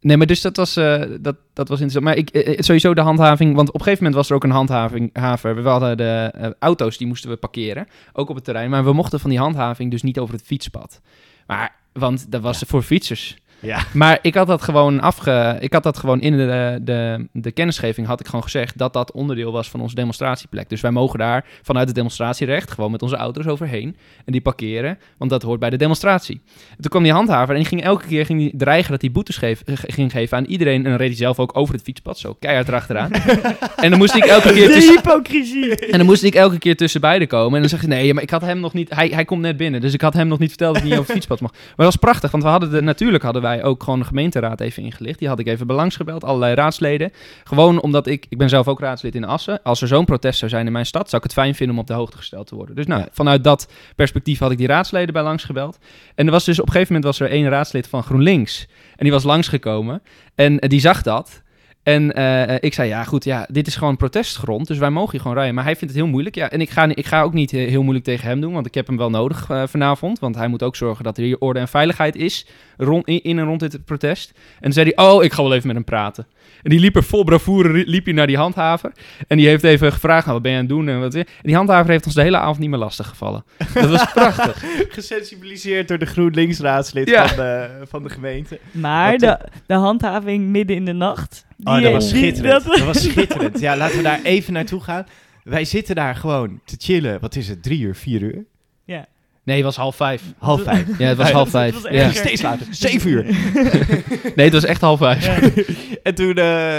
nee, maar dus dat was, dat, dat was interessant. Maar ik, sowieso de handhaving. Want op een gegeven moment was er ook een handhaving. Haver. We hadden de auto's, die moesten we parkeren. Ook op het terrein. Maar we mochten van die handhaving dus niet over het fietspad. Maar, want dat was voor fietsers. Ja. Maar ik had dat gewoon afge... Ik had dat gewoon in de, de, de kennisgeving had ik gewoon gezegd dat dat onderdeel was van onze demonstratieplek. Dus wij mogen daar vanuit het demonstratierecht gewoon met onze auto's overheen en die parkeren, want dat hoort bij de demonstratie. En toen kwam die handhaver en die ging elke keer ging die dreigen dat hij boetes geef, ging geven aan iedereen. En dan reed hij zelf ook over het fietspad, zo keihard erachteraan. en dan moest ik elke keer De tussen... hypocrisie. En dan moest ik elke keer tussen beiden komen. En dan zeg je, nee, maar ik had hem nog niet... Hij, hij komt net binnen, dus ik had hem nog niet verteld dat hij niet over het fietspad mag. Maar dat was prachtig, want we hadden de, natuurlijk hadden wij ook gewoon de gemeenteraad even ingelicht. Die had ik even belangsgebeld, allerlei raadsleden. Gewoon omdat ik... Ik ben zelf ook raadslid in Assen. Als er zo'n protest zou zijn in mijn stad, zou ik het fijn vinden om op de hoogte gesteld te worden. Dus nou, Ja. vanuit dat perspectief had ik die raadsleden bij langs gebeld. En er was dus op een gegeven moment was er één raadslid van GroenLinks. En die was langsgekomen. En die zag dat. En eh, ik zei, ja goed, ja, dit is gewoon protestgrond, dus wij mogen hier gewoon rijden. Maar hij vindt het heel moeilijk. Ja, en ik ga, ik ga ook niet eh, heel moeilijk tegen hem doen, want ik heb hem wel nodig eh, vanavond. Want hij moet ook zorgen dat er hier orde en veiligheid is rond, in, in en rond dit protest. En toen zei hij, oh, ik ga wel even met hem praten. En die liep er vol bravoure, liep hij naar die handhaver. En die heeft even gevraagd, nou, wat ben je aan het doen? En, wat, en die handhaver heeft ons de hele avond niet meer lastig gevallen. Dat was prachtig. Gesensibiliseerd door de GroenLinks-raadslid Ja. van, de, van de gemeente. Maar Wat de, de handhaving midden in de nacht. Oh, dat was schitterend. dat- Dat was schitterend. Ja, laten we daar even naartoe gaan. Wij zitten daar gewoon te chillen. Wat is het? Drie uur, vier uur? ja. Nee, het was half vijf. Half vijf. Ja, het was half vijf. dat was Ja. Steeds later. Zeven uur. Nee, het was echt half vijf. En toen eh,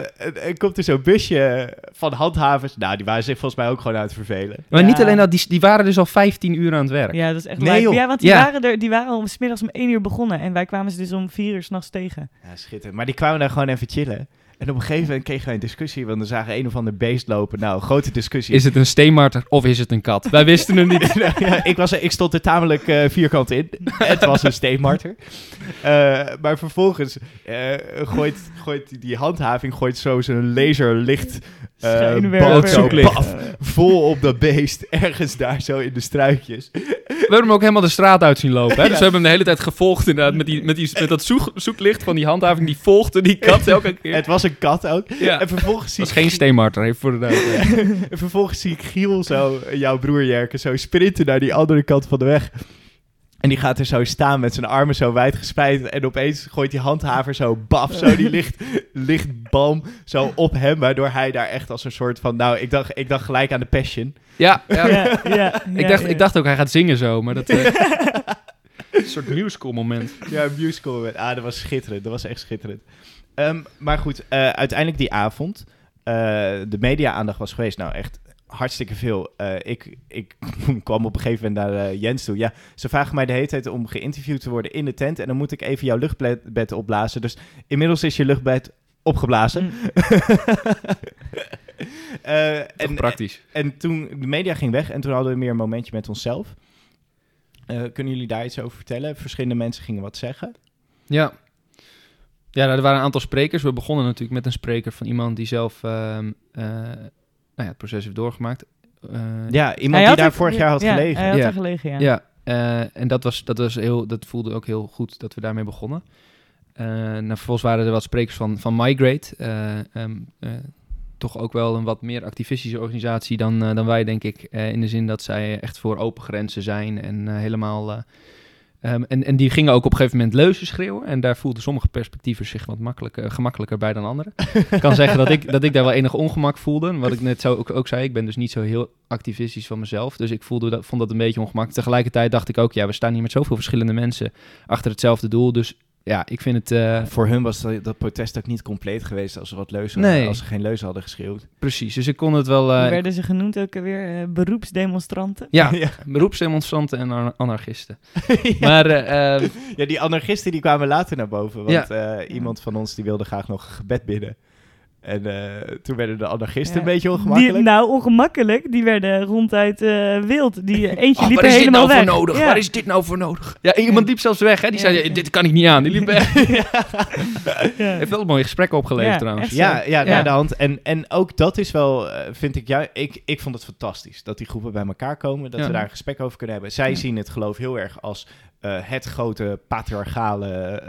komt er zo'n busje van handhavers. Nou, die waren zich volgens mij ook gewoon aan het vervelen. Maar Ja. niet alleen dat, die, die waren dus al 15 uur aan het werk. Ja, dat is echt Nee. Ja, want die, Ja. waren er, die waren al 's middags om één uur begonnen. En wij kwamen ze dus om vier uur s'nachts tegen. Ja, schitterend. Maar die kwamen daar gewoon even chillen. En op een gegeven moment kregen wij een discussie, want we zagen een of ander beest lopen. Nou, grote discussie. Is het een steenmarter of is het een kat? Wij wisten het niet. ja, ik, was, er- ik stond er tamelijk eh, vierkant in. Het was een steenmarter. Eh, maar vervolgens eh, gooit, gooit die- handhaving gooit zo zijn laserlicht eh zo paf, vol op dat beest. Ergens daar zo in de struikjes. We hebben hem ook helemaal de straat uit zien lopen. Hè? Dus Ja. we hebben hem de hele tijd gevolgd inderdaad. Met, die, met, die, met dat zoek, zoeklicht van die handhaving. Die volgde die kat elke keer. Het was een kat ook. ja. En vervolgens zie Het was ik geen steenmarter, even voor de duidelijkheid. En vervolgens zie ik Giel zo, eh, jouw broer Jerke, zo sprinten naar die andere kant van de weg. En die gaat er zo staan met zijn armen zo wijd gespreid. En opeens gooit die handhaver zo baf, zo die licht, lichtbalm zo op hem. Waardoor hij daar echt als een soort van, nou, ik dacht, ik dacht gelijk aan de Passion. Ja, ja. Ja, ja, ik, dacht, ja. ik dacht ook, hij gaat zingen zo. Maar dat... eh, een soort musical moment. Ja, een musical. moment. Ah, dat was schitterend. Dat was echt schitterend. Ehm, maar goed, eh, uiteindelijk die avond, eh, de media-aandacht was geweest. Nou, echt hartstikke veel. Eh, ik, ik kwam op een gegeven moment naar eh, Jens toe. Ja, ze vragen mij de hele tijd om geïnterviewd te worden in de tent. En dan moet ik even jouw luchtbed opblazen. Dus inmiddels is je luchtbed opgeblazen. Mm. Eh, en, praktisch. en toen de media ging weg en toen hadden we meer een momentje met onszelf. Eh, kunnen jullie daar iets over vertellen? Verschillende mensen gingen wat zeggen. Ja. Ja, nou, er waren een aantal sprekers. We begonnen natuurlijk met een spreker van iemand die zelf ehm, ja, het proces heeft doorgemaakt. Eh, Ja, iemand die daar vorig jaar had ja, gelegen. Hij had Ja. gelegen, ja. Ja, eh, en dat, was, dat, was heel, dat voelde ook heel goed dat we daarmee begonnen. Eh nou, vervolgens waren er wat sprekers van, van Migrate. eh, ehm, eh, toch ook wel een wat meer activistische organisatie dan, eh, dan wij, denk ik. Eh, in de zin dat zij echt voor open grenzen zijn en eh, helemaal... eh, Ehm, en, en die gingen ook op een gegeven moment leuzen schreeuwen. En daar voelden sommige perspectieven zich wat makkelijker, gemakkelijker bij dan anderen. ik kan zeggen dat ik, dat ik daar wel enig ongemak voelde. Wat ik net zo ook, ook zei, ik ben dus niet zo heel activistisch van mezelf. Dus ik voelde dat, vond dat een beetje ongemakkelijk. Tegelijkertijd dacht ik ook, ja, we staan hier met zoveel verschillende mensen achter hetzelfde doel. Dus ja, ik vind het... eh, Voor hun was dat, dat protest ook niet compleet geweest als ze wat leuzen Nee. als ze geen leuzen hadden geschreeuwd. precies, dus ik kon het wel... eh, Hoe werden ze genoemd ook alweer? Eh, beroepsdemonstranten? ja, ja. beroepsdemonstranten en anar- anarchisten. ja. Maar eh, eh, Ja, die anarchisten die kwamen later naar boven. Want eh, iemand van ons die wilde graag nog een gebed bidden. En eh, toen werden de anarchisten Ja. een beetje Die, ongemakkelijk. nou, ongemakkelijk. Die werden ronduit eh, wild. Die eh, eentje oh, liep waar er is dit helemaal nou weg. voor nodig? Ja. Waar is dit nou voor nodig? Ja, iemand liep zelfs weg, hè? Die Ja. zei, dit kan ik niet aan. Die liep weg. Ja. Heeft wel een mooie gesprekken opgeleverd Ja, trouwens. Ja, ja, Ja. naar de hand. En, en ook dat is wel, eh, vind ik, ja, ik, ik vond het fantastisch dat die groepen bij elkaar komen, dat Ja. we daar een gesprek over kunnen hebben. Zij Ja. zien het geloof heel erg als eh, het grote patriarchale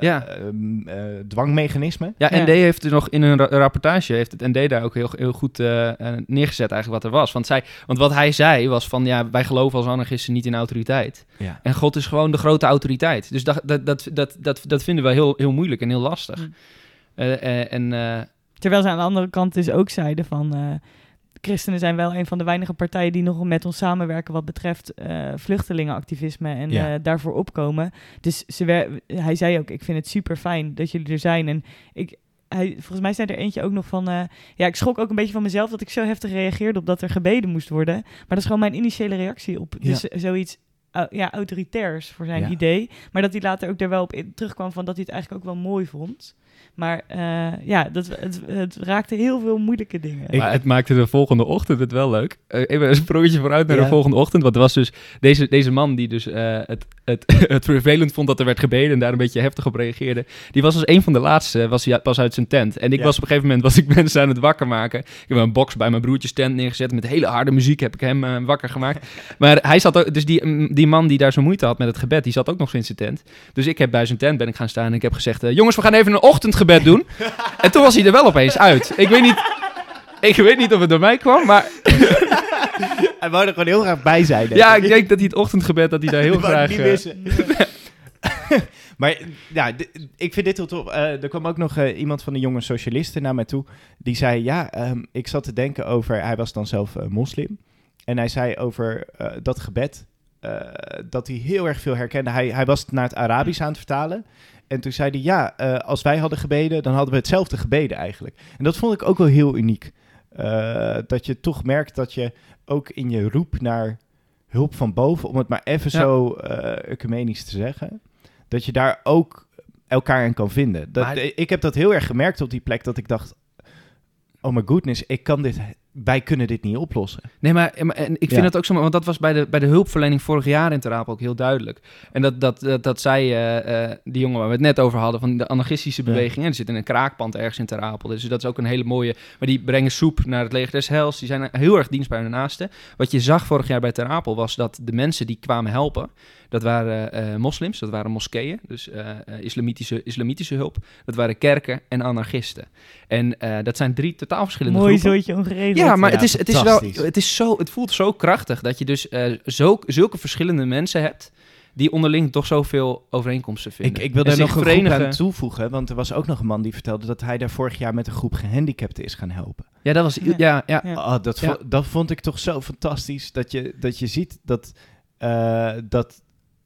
Ja. ehm, eh, dwangmechanisme. Ja, Ja. ND heeft er nog in een ra- rapportage, heeft het ND daar ook heel, heel goed eh, eh, neergezet eigenlijk wat er was. Want, zij, want wat hij zei was van, ja, wij geloven als anarchisten niet in autoriteit. Ja. En God is gewoon de grote autoriteit. Dus dat, dat, dat, dat, dat, dat vinden we heel, heel moeilijk en heel lastig. Mm. Eh, eh, en eh, Terwijl ze aan de andere kant dus ook zeiden van... eh, christenen zijn wel een van de weinige partijen die nog met ons samenwerken wat betreft eh, vluchtelingenactivisme en Ja. eh, daarvoor opkomen. Dus ze hij zei ook, ik vind het super fijn dat jullie er zijn. En ik, hij, volgens mij zei er eentje ook nog van, eh, ja, ik schrok ook een beetje van mezelf dat ik zo heftig reageerde op dat er gebeden moest worden. Maar dat is gewoon mijn initiële reactie op dus zoiets ja, autoritairs voor zijn Ja. idee. Maar dat hij later ook er wel op in, terugkwam van dat hij het eigenlijk ook wel mooi vond. Maar eh, ja, dat, het, het raakte heel veel moeilijke dingen. Maar het maakte de volgende ochtend het wel leuk. Eh, even een sprongetje vooruit naar Ja. de volgende ochtend. Want er was dus deze, deze man die dus eh, het, het, het vervelend vond dat er werd gebeden en daar een beetje heftig op reageerde. Die was als een van de laatste, was hij pas uit zijn tent. En ik Ja. was op een gegeven moment, was ik mensen aan het wakker maken. Ik heb een box bij mijn broertjes tent neergezet met hele harde muziek heb ik hem eh, wakker gemaakt. Maar hij zat ook, dus die, mm, die man die daar zo moeite had met het gebed, die zat ook nog in zijn tent. Dus ik heb bij zijn tent ben ik gaan staan en ik heb gezegd, jongens we gaan even een ochtendgebed doen. en toen was hij er wel opeens uit. Ik weet niet... Ik weet niet of het door mij kwam, maar Hij wou er gewoon heel graag bij zijn. denk ja, ik denk dat hij het ochtendgebed, dat hij daar heel graag... ik eh, niet missen. maar ja, ik vind dit heel tof. Eh, er kwam ook nog eh, iemand van de jonge socialisten naar mij toe. Die zei, ja, ehm, ik zat te denken over... Hij was dan zelf moslim. En hij zei over dat gebed... dat hij heel erg veel herkende. Hij, hij was het naar het Arabisch aan het vertalen. En toen zei hij, ja, eh, als wij hadden gebeden... dan hadden we hetzelfde gebeden eigenlijk. En dat vond ik ook wel heel uniek. Eh, dat je toch merkt dat je ook in je roep naar hulp van boven, om het maar even Ja. zo eh ecumenisch te zeggen, dat je daar ook elkaar in kan vinden. Dat, Maar- ik heb dat heel erg gemerkt op die plek, dat ik dacht, oh my goodness, ik kan dit, wij kunnen dit niet oplossen. Nee, maar, en ik vind Ja. het ook zo, want dat was bij de, bij de hulpverlening vorig jaar in Terapel ook heel duidelijk. En dat, dat, dat, dat zei eh, eh, die jongen waar we het net over hadden, van de anarchistische Ja. beweging. En er zit in een kraakpand ergens in Terapel. Dus dat is ook een hele mooie. Maar die brengen soep naar het leger des Hels. Die zijn heel erg dienstbaar aan de naasten. Wat je zag vorig jaar bij Terapel was dat de mensen die kwamen helpen, dat waren eh, moslims, dat waren moskeeën, dus eh, eh, islamitische, islamitische hulp. Dat waren kerken en anarchisten. En eh, dat zijn drie totaal verschillende Mooi groepen. zooitje ongeregeld. Ja, maar Ja, het, is, het, is wel, het, is zo, het voelt zo krachtig dat je dus eh, zo, zulke verschillende mensen hebt die onderling toch zoveel overeenkomsten vinden. Ik, ik wil daar nog een verenigen. aan toevoegen, want er was ook nog een man die vertelde dat hij daar vorig jaar met een groep gehandicapten is gaan helpen. Ja, dat was... Ja. Ja, ja. Oh, dat, Ja. vo- dat vond ik toch zo fantastisch. Dat je, dat je ziet dat, eh, dat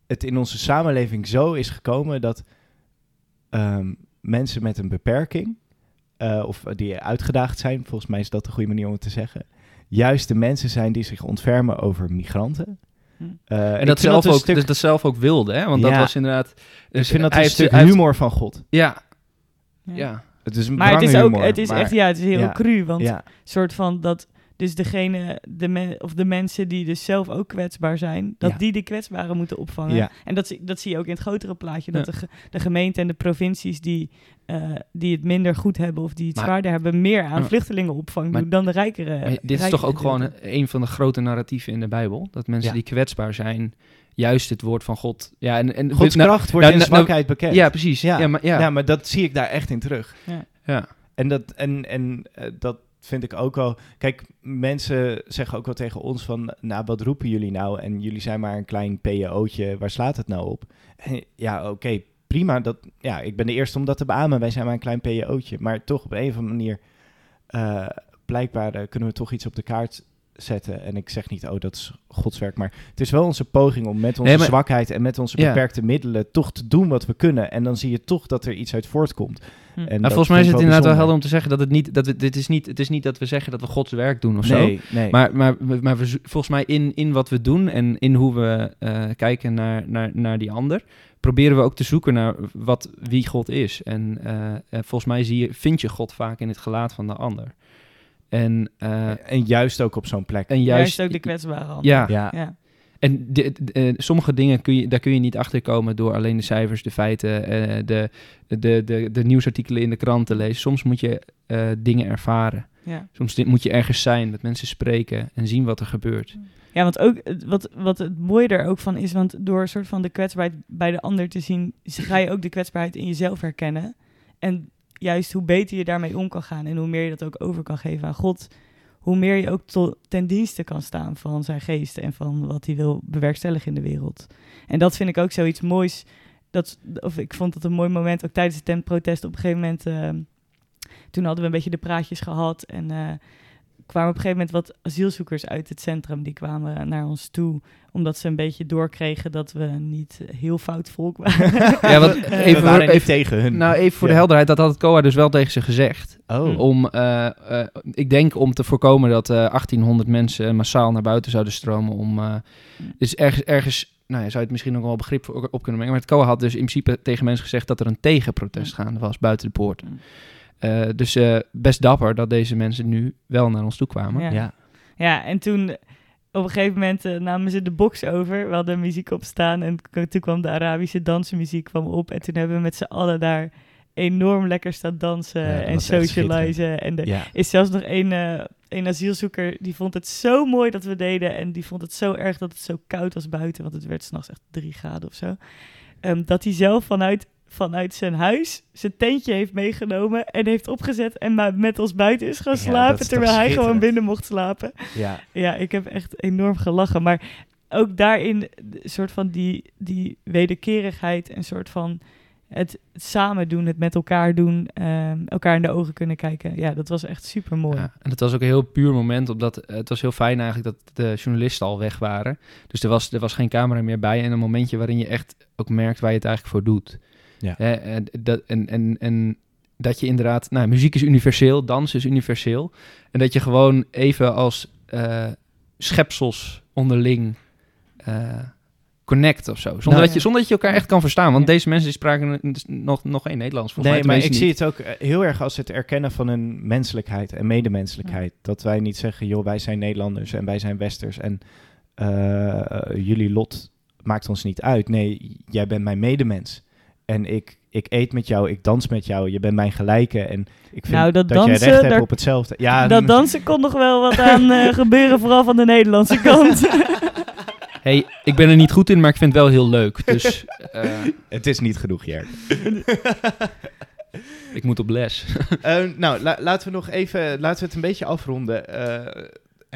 het in onze samenleving zo is gekomen dat ehm, mensen met een beperking, eh, of die uitgedaagd zijn, volgens mij is dat de goede manier om het te zeggen, juist de mensen zijn die zich ontfermen over migranten. Hm. Eh, En ik dat zelf, een ook, stuk- dus dat zelf ook wilde, hè? Want dat was inderdaad... ik Dus vind dat hij een heeft- stuk heeft- humor van God. Ja, Ja. ja. Het is een Maar het is ook, humor, het is maar- echt, ja, het is heel ja. cru, want Ja, soort van dat dus degene, de men, of de mensen die dus zelf ook kwetsbaar zijn, dat Ja. die de kwetsbaren moeten opvangen. Ja. En dat, zie- dat zie je ook in het grotere plaatje, dat Ja. de, de gemeente en de provincies die, eh, die het minder goed hebben of die het Maar- zwaarder hebben, meer aan Ja. vluchtelingenopvang Maar- doen dan de rijkere. Maar dit is toch ook gewoon een van de grote narratieven in de Bijbel? Dat mensen Ja. die kwetsbaar zijn, juist het woord van God... Ja, en, en, Gods nou, kracht wordt nou, in nou, zwakheid bekend. Ja, precies. Ja. Ja, maar, ja. Ja, maar dat zie ik daar echt in terug. ja. En dat, en, en, eh, dat, vind ik ook wel. Kijk, mensen zeggen ook wel tegen ons van, nou, wat roepen jullie nou? En jullie zijn maar een klein PO'tje, waar slaat het nou op? En ja, oké, prima. Dat, ja, ik ben de eerste om dat te beamen. Wij zijn maar een klein PO'tje. Maar toch op een of andere manier, eh, blijkbaar eh, kunnen we toch iets op de kaart zetten. En ik zeg niet, oh, dat is godswerk. Maar het is wel onze poging om met onze Nee, maar- zwakheid en met onze Ja. beperkte middelen toch te doen wat we kunnen. En dan zie je toch dat er iets uit voortkomt. Hm. En Nou, volgens mij is het inderdaad wel helder om te zeggen dat het niet, dat we, dit is niet, het is niet dat we zeggen dat we Gods werk doen of zo. Nee, nee. Maar, maar, maar we, volgens mij in, in wat we doen en in hoe we eh, kijken naar, naar, naar die ander, proberen we ook te zoeken naar wat, wie God is. En eh, eh, volgens mij zie je, vind je God vaak in het gelaat van de ander. En, eh, en juist ook op zo'n plek. en Juist, juist, ook de kwetsbare hand. Ja, ja. ja. En de, de- eh, sommige dingen kun je, daar kun je niet achter komen door alleen de cijfers, de feiten, eh, de, de, de, de nieuwsartikelen in de krant te lezen. Soms moet je eh, dingen ervaren. ja. Soms moet je ergens zijn, met mensen spreken en zien wat er gebeurt. Ja, want ook wat, wat het mooie er ook van is, want door een soort van de kwetsbaarheid bij de ander te zien, ga je ook de kwetsbaarheid in jezelf herkennen. En juist hoe beter je daarmee om kan gaan en hoe meer je dat ook over kan geven aan God, hoe meer je ook ten dienste kan staan van zijn geest en van wat hij wil bewerkstelligen in de wereld. En dat vind ik ook zoiets moois. Dat, of ik vond het een mooi moment, ook tijdens het tentprotest op een gegeven moment. eh, toen hadden we een beetje de praatjes gehad en eh, kwamen op een gegeven moment wat asielzoekers uit het centrum. Die kwamen naar ons toe, omdat ze een beetje doorkregen dat we niet heel fout volk waren. Ja, want we even, waren niet even, tegen hun. nou, even voor Ja. de helderheid, dat had het COA dus wel tegen ze gezegd. Oh, Om, eh, eh, ik denk om te voorkomen dat eh 1800 mensen massaal naar buiten zouden stromen. Om, eh, dus ergens, ergens nou ja, zou je het misschien nog wel begrip op kunnen brengen. Maar het COA had dus in principe tegen mensen gezegd dat er een tegenprotest gaande was buiten de poort. Eh, dus eh, best dapper dat deze mensen nu wel naar ons toe kwamen. Ja. ja. Ja, en toen op een gegeven moment eh, namen ze de box over. We hadden muziek op staan en toen kwam de Arabische dansmuziek kwam op. En toen hebben we met z'n allen daar enorm lekker staan dansen Ja, en socializen. En er ja. is zelfs nog een, eh, een asielzoeker die vond het zo mooi dat we deden. En die vond het zo erg dat het zo koud was buiten, want het werd s'nachts echt drie graden of zo. Ehm, dat hij zelf vanuit, vanuit zijn huis zijn tentje heeft meegenomen en heeft opgezet en maar met ons buiten is gaan slapen, is terwijl hij gewoon binnen mocht slapen. ja. Ja, ik heb echt enorm gelachen. Maar ook daarin de soort van die, die wederkerigheid en soort van het samen doen, het met elkaar doen, ehm, elkaar in de ogen kunnen kijken. Ja, dat was echt super mooi. Ja, en het was ook een heel puur moment, omdat het was heel fijn eigenlijk dat de journalisten al weg waren. Dus er was, er was geen camera meer bij en een momentje waarin je echt ook merkt waar je het eigenlijk voor doet. Ja. En, dat, en, en, en dat je inderdaad, nou, muziek is universeel, dans is universeel. En dat je gewoon even als eh, schepsels onderling eh, connect of zo. Zonder, Nou, dat je, zonder dat je elkaar echt kan verstaan. Want Ja. deze mensen die spraken nog, nog geen Nederlands. Volgens Nee, mij maar ik zie het ook eh, heel erg als het erkennen van hun menselijkheid en medemenselijkheid. Dat wij niet zeggen, joh, wij zijn Nederlanders en wij zijn Westers en eh, eh, jullie lot maakt ons niet uit. Nee, jij bent mijn medemens. En ik, ik eet met jou, ik dans met jou, je bent mijn gelijke. En ik vind Nou, dat dat, jij dansen, recht hebt daar- op hetzelfde. Ja, dat dansen kon nog wel wat aan eh, gebeuren, vooral van de Nederlandse kant. hey, ik ben er niet goed in, maar ik vind het wel heel leuk. Dus eh, het is niet genoeg, Jerk. ik moet op les. Eh, nou, la- laten we nog even, laten we het een beetje afronden.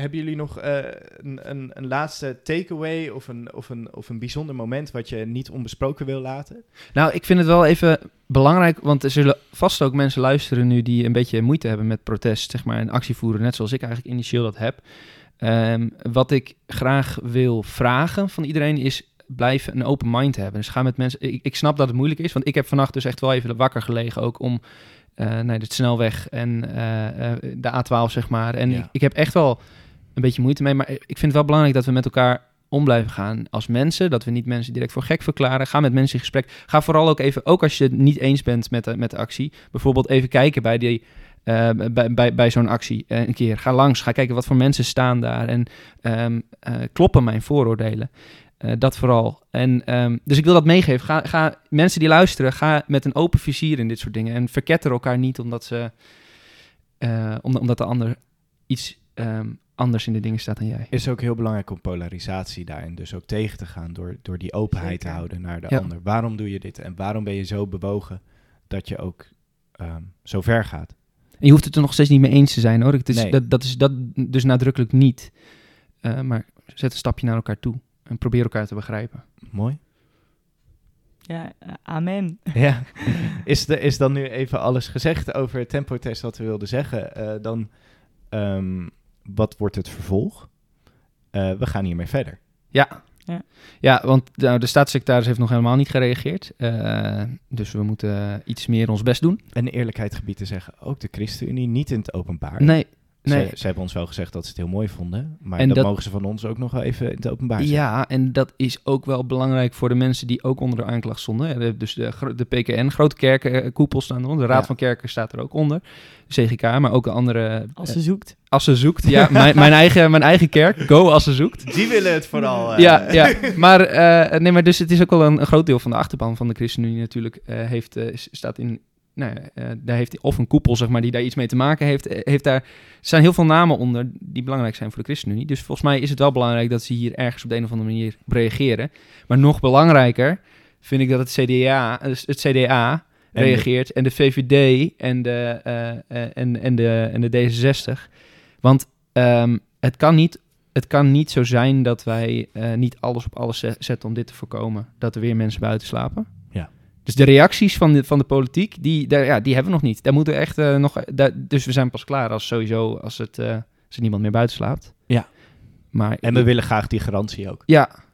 Hebben jullie nog eh, een, een, een laatste takeaway of een, of, een, of een bijzonder moment wat je niet onbesproken wil laten? Nou, ik vind het wel even belangrijk, want er zullen vast ook mensen luisteren nu die een beetje moeite hebben met protest, zeg maar, en actie voeren, net zoals ik eigenlijk initieel dat heb. Ehm, wat ik graag wil vragen van iedereen is blijf een open mind hebben. Dus ga met mensen. Ik, ik snap dat het moeilijk is, want ik heb vannacht dus echt wel even wakker gelegen ook om naar de snelweg en eh, de A12 zeg maar. En Ja. ik, ik heb echt wel een beetje moeite mee, maar ik vind het wel belangrijk dat we met elkaar om blijven gaan als mensen. Dat we niet mensen direct voor gek verklaren. Ga met mensen in gesprek. Ga vooral ook even, ook als je het niet eens bent met de, met de actie, bijvoorbeeld even kijken bij die. eh, bij, bij, bij zo'n actie eh, een keer. Ga langs, ga kijken wat voor mensen staan daar en ehm, eh, kloppen mijn vooroordelen. Dat vooral. En, ehm, dus ik wil dat meegeven. Ga, ga, mensen die luisteren, ga met een open vizier in dit soort dingen. En verketter elkaar niet omdat, ze, eh, om- omdat de ander iets ehm, anders in de dingen staat dan jij. Is ook heel belangrijk om polarisatie daarin dus ook tegen te gaan door, door die openheid te houden naar de Ja. ander. Waarom doe je dit en waarom ben je zo bewogen dat je ook ehm, zo ver gaat? En je hoeft het er nog steeds niet mee eens te zijn hoor. Het is, Nee. dat, dat is dat dus nadrukkelijk niet. Eh, maar zet een stapje naar elkaar toe. En probeer elkaar te begrijpen. Mooi. Ja, eh, amen. Ja. Is, de, is dan nu even alles gezegd over het tempotest wat we wilden zeggen? Eh, dan, ehm, wat wordt het vervolg? Eh, we gaan hiermee verder. Ja. Ja. Ja, want nou, de staatssecretaris heeft nog helemaal niet gereageerd. Eh, dus we moeten iets meer ons best doen. En eerlijkheid gebied te zeggen, ook de ChristenUnie niet in het openbaar. Nee, nee. ze hebben ons wel gezegd dat ze het heel mooi vonden. Maar En dat, dat- mogen ze van ons ook nog wel even in het openbaar zeggen. Ja, en dat is ook wel belangrijk voor de mensen die ook onder de aanklacht stonden. Eh, de- Dus de, de PKN, grote kerkenkoepel staan eronder. De Raad Ja. van Kerken staat er ook onder. CGK, maar ook de andere... Als eh, ze zoekt. als ze zoekt, ja. mijn, mijn, eigen, mijn eigen kerk, go als ze zoekt. Die willen het vooral. eh, Ja, ja. Maar, eh, nee, maar dus het is ook wel een, een groot deel van de achterban van de ChristenUnie natuurlijk. eh, heeft, eh, staat in, nou, daar heeft of een koepel, zeg maar, die daar iets mee te maken heeft. eh, heeft daar, er staan heel veel namen onder die belangrijk zijn voor de ChristenUnie. Dus volgens mij is het wel belangrijk dat ze hier ergens op de een of andere manier op reageren. Maar nog belangrijker vind ik dat het CDA, dus het CDA En de- reageert en de VVD en de, eh, en, en de, en de D66. Want ehm, het, kan niet, het kan niet zo zijn dat wij niet alles op alles ze- zetten om dit te voorkomen. Dat er weer mensen buiten slapen. Dus de reacties van de, van de politiek, die, daar, ja, die hebben we nog niet. Daar moeten we echt eh, nog... daar- dus we zijn pas klaar als sowieso als, het, eh, als er niemand meer buiten slaapt. Ja. Maar En we willen graag die garantie ook. Ja,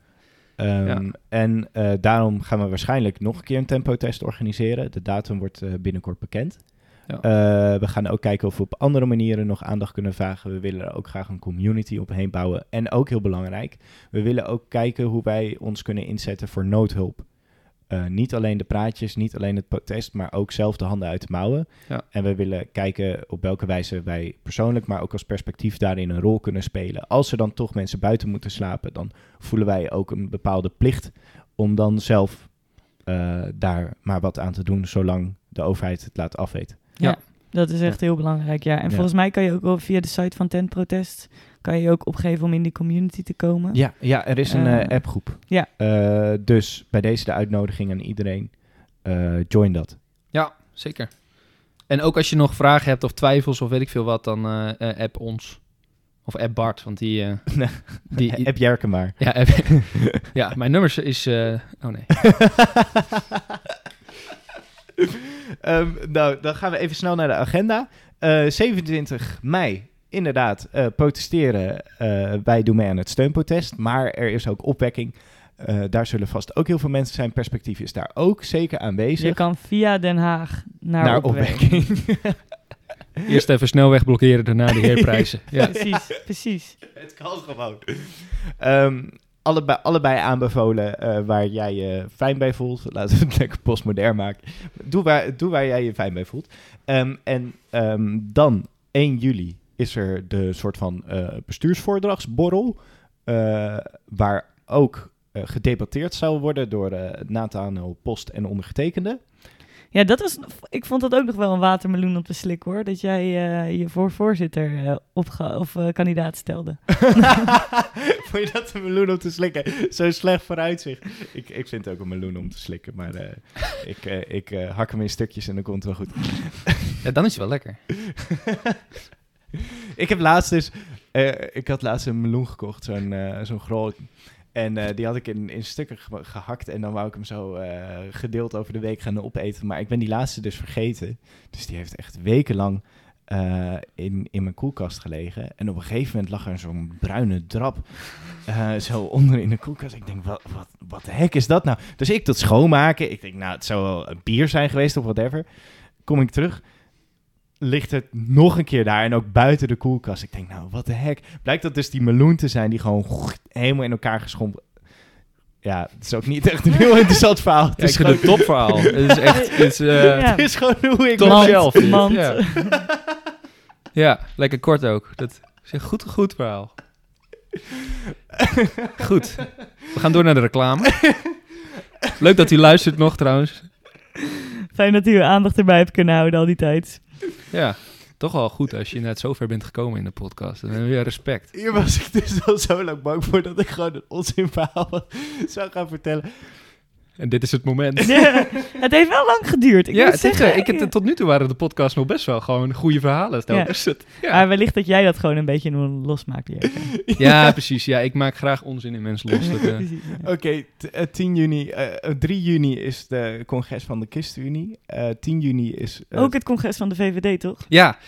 Ehm, Ja. En eh, daarom gaan we waarschijnlijk nog een keer een tempotest organiseren. De datum wordt binnenkort bekend. Ja. We gaan ook kijken of we op andere manieren nog aandacht kunnen vragen. We willen er ook graag een community omheen bouwen. En ook heel belangrijk, we willen ook kijken hoe wij ons kunnen inzetten voor noodhulp. Eh, niet alleen de praatjes, niet alleen het protest, maar ook zelf de handen uit de mouwen. Ja. En we willen kijken op welke wijze wij persoonlijk, maar ook als perspectief daarin een rol kunnen spelen. Als er dan toch mensen buiten moeten slapen, dan voelen wij ook een bepaalde plicht om dan zelf eh, daar maar wat aan te doen, zolang de overheid het laat afweten. Ja. Dat is echt heel belangrijk, ja. En Ja. volgens mij kan je ook wel via de site van Tent Protest... kan je je ook opgeven om in die community te komen. Ja, ja er is een Eh, eh, appgroep. ja. Eh, dus bij deze de uitnodiging aan iedereen, eh, join dat. ja, zeker. En ook als je nog vragen hebt of twijfels of weet ik veel wat, dan app ons. Of app Bart, want die... eh, Nee. die, App Jerken maar. ja, app, ja, mijn nummer is... eh, oh nee. Ehm, nou, dan gaan we even snel naar de agenda. Eh, 27 mei, inderdaad, eh, protesteren. Eh, wij doen mee aan het steunprotest, maar er is ook opwekking. Eh, daar zullen vast ook heel veel mensen zijn. Perspectief is daar ook zeker aanwezig. Je kan via Den Haag naar, naar opwekking. opwekking. Eerst even snelweg blokkeren, daarna de heerprijzen. Ja. Precies, precies. Het kan gewoon. Ehm, allebei, allebei aanbevolen eh, waar jij je fijn bij voelt. Laten we het lekker postmodern maken. Doe waar, doe waar jij je fijn bij voelt. Ehm, en ehm, dan 1 juli is er de soort van eh, bestuursvoordragsborrel. eh, waar ook eh, gedebatteerd zou worden door eh Nathaniel Post en ondergetekende. Ja, dat was, ik vond dat ook nog wel een watermeloen op de slik hoor. Dat jij eh, je voor voorzitter opga- of eh, kandidaat stelde. Vond je dat een meloen om te slikken? Zo slecht vooruitzicht. Ik, ik vind het ook een meloen om te slikken, maar eh, ik, ik hak hem in stukjes en dan komt het wel goed. ja, dan is het wel lekker. ik heb laatst dus, eh, ik had laatst een meloen gekocht, zo'n eh, zo'n groot. En eh, die had ik in, in stukken ge- gehakt en dan wou ik hem zo gedeeld over de week gaan opeten. Maar ik ben die laatste dus vergeten. Dus die heeft echt wekenlang eh, in, in mijn koelkast gelegen. En op een gegeven moment lag er zo'n bruine drap zo onder in de koelkast. Ik denk, wat, wat, wat de hek is dat nou? Dus ik dat schoonmaken. Ik denk, nou, het zou wel een bier zijn geweest of whatever. Kom ik terug, ligt het nog een keer daar en ook buiten de koelkast. Ik denk, nou, wat de hek. Blijkt dat dus die meloen te zijn die gewoon helemaal in elkaar geschrompeld. Ja, het is ook niet echt een heel interessant verhaal. Het Ja, is het een gewoon, topverhaal. Het is echt... Het is, eh, Ja. het is gewoon hoe ik mand. Ja. ja, lekker kort ook. Dat is een goed, goed verhaal. Goed. We gaan door naar de reclame. Leuk dat u luistert nog trouwens. Fijn dat u uw aandacht erbij hebt kunnen houden al die tijd. Ja, toch wel goed als je net zover bent gekomen in de podcast. Dan heb je respect. Hier was ik dus al zo lang bang voor dat ik gewoon een onzin verhaal zou gaan vertellen. En dit is het moment. Ja, het heeft wel lang geduurd. Ik ja, het heeft, zeggen, eh, ik, het- tot nu toe waren de podcasts nog best wel gewoon goede verhalen. telkens. Het- Ja. Maar wellicht dat jij dat gewoon een beetje losmaakt. Ja, precies. Ja, ik maak graag onzin in mensen los. Eh, ja. Oké, t- eh, 10 juni, eh, eh, 3 juni is de congres van de ChristenUnie. Eh 10 juni is... eh, Ook het congres van de VVD, toch? ja,